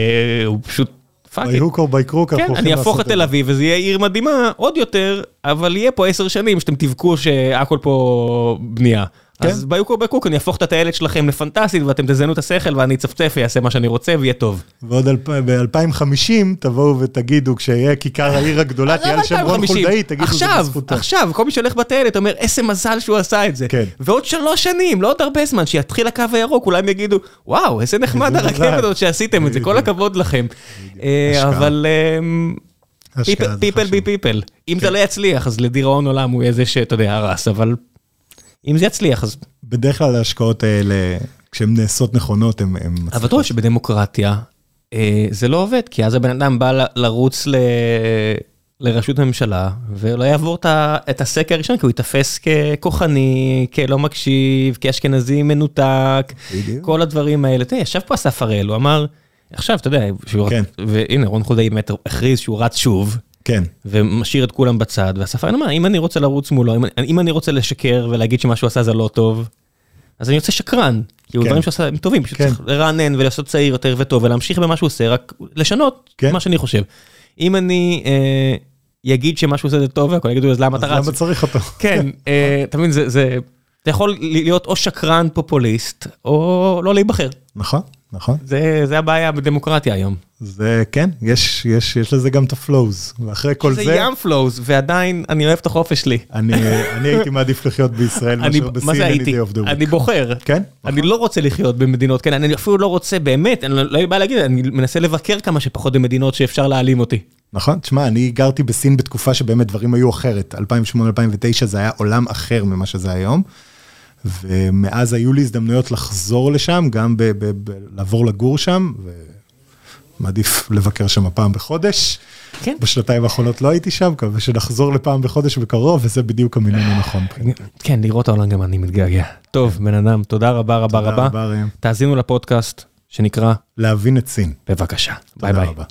הוא פשוט by hook or by crook, אנחנו כן, אני אהפוך את תל אביב וזה יהיה עיר מדהימה עוד יותר, אבל יהיה פה עשר שנים שאתם תבכו שהכל פה בנייה. כן. אז by hook or by crook אני אהפוך את הטיילת שלכם לפנטסטית ואתם תזיינו את השכל ואני אצפצף ויעשה מה שאני רוצה ויהיה טוב. ועוד ב-2050 תבואו ותגידו, כשיהיה כיכר העיר הגדולה, תהיה על שם רון 2050. חולדאי, תגידו זה בזכותו. עכשיו, כל מי שהולך בטיילת אומר, איזה מזל שהוא עשה את זה. כן. ועוד שלוש שנים, לא עוד הרבה זמן, שיתחיל הקו הירוק, אולי הם יגידו, וואו, איזה נחמד הרכבת מזל." הזאת שעשיתם את זה, כל. הכבוד לכם. אה. אבל פיפל חשוב. בי פיפל. אם זה לא יצליח, אז לדיראון עולם הוא יהיה זה שאתה יודע, הרס, אבל אם זה יצליח, אז... בדרך כלל ההשקעות האלה, כשהן נעשות נכונות, הן הן אבל אתה. רואה שבדמוקרטיה אה, זה לא עובד, כי אז הבן אדם בא ל- לרוץ ל... לראשות הממשלה, ולא יעבור את הסקר הראשון, כי הוא ייתפס ככוחני, כלא מקשיב, כאשכנזי מנותק, בדיוק. כל הדברים האלה. תראה, ישב פה אסף הראל, הוא אמר, עכשיו, אתה יודע, שהוא- כן. והנה, רון חולדאי באמת הכריז שהוא רץ שוב, כן, ומשאיר את כולם בצד, ואסף הראל אמר, אם אני רוצה לרוץ מולו, אם, אני- אם אני רוצה לשקר ולהגיד שמה שהוא עשה זה לא טוב, אז אני יוצא שקרן, כי כן. דברים שהוא עשה הם טובים, פשוט כן. צריך לרענן ולעשות צעיר יותר וטוב ולהמשיך במה שהוא עושה, רק לשנות כן. מה שאני חושב. אם אני אה, יגיד שמה שהוא עושה זה טוב והכל יגידו אז למה אז אתה רץ? למה צריך אותו? כן, אה, אתה מבין, זה, זה, אתה יכול להיות או שקרן פופוליסט, או לא להיבחר. נכון, נכון. זה, זה הבעיה בדמוקרטיה היום. זה כן, יש, יש, יש לזה גם את ה flaws, ואחרי כל זה זה, יש flaws, ועדיין אני אוהב את החופש שלי. אני, אני הייתי מעדיף לחיות בישראל אני, מאשר מה זה בסין, הייתי? אני בוחר. כן? אני לא רוצה לחיות במדינות כאלה, אני אפילו לא רוצה, באמת, אני לא בא להגיד, אני מנסה לבקר כמה שפחות במדינות שאפשר להעלים אותי. נכון, תשמע, אני גרתי בסין בתקופה שבאמת דברים היו אחרת. 2008-2009 זה היה עולם אחר ממה שזה היום. ומאז היו לי הזדמנויות לחזור לשם, גם ב- ב- ב- לעבור לגור שם, ומעדיף לבקר שם פעם בחודש. כן. בשנתיים האחרונות לא הייתי שם, מקווה שנחזור לפעם בחודש בקרוב, וזה בדיוק המינון הנכון. כן, לראות העולם גם אני מתגעגע. טוב, בן אדם, תודה רבה רבה תודה רבה. רבה, ראם. תאזינו לפודקאסט שנקרא, להבין את סין. בבקשה. ביי ביי. רבה.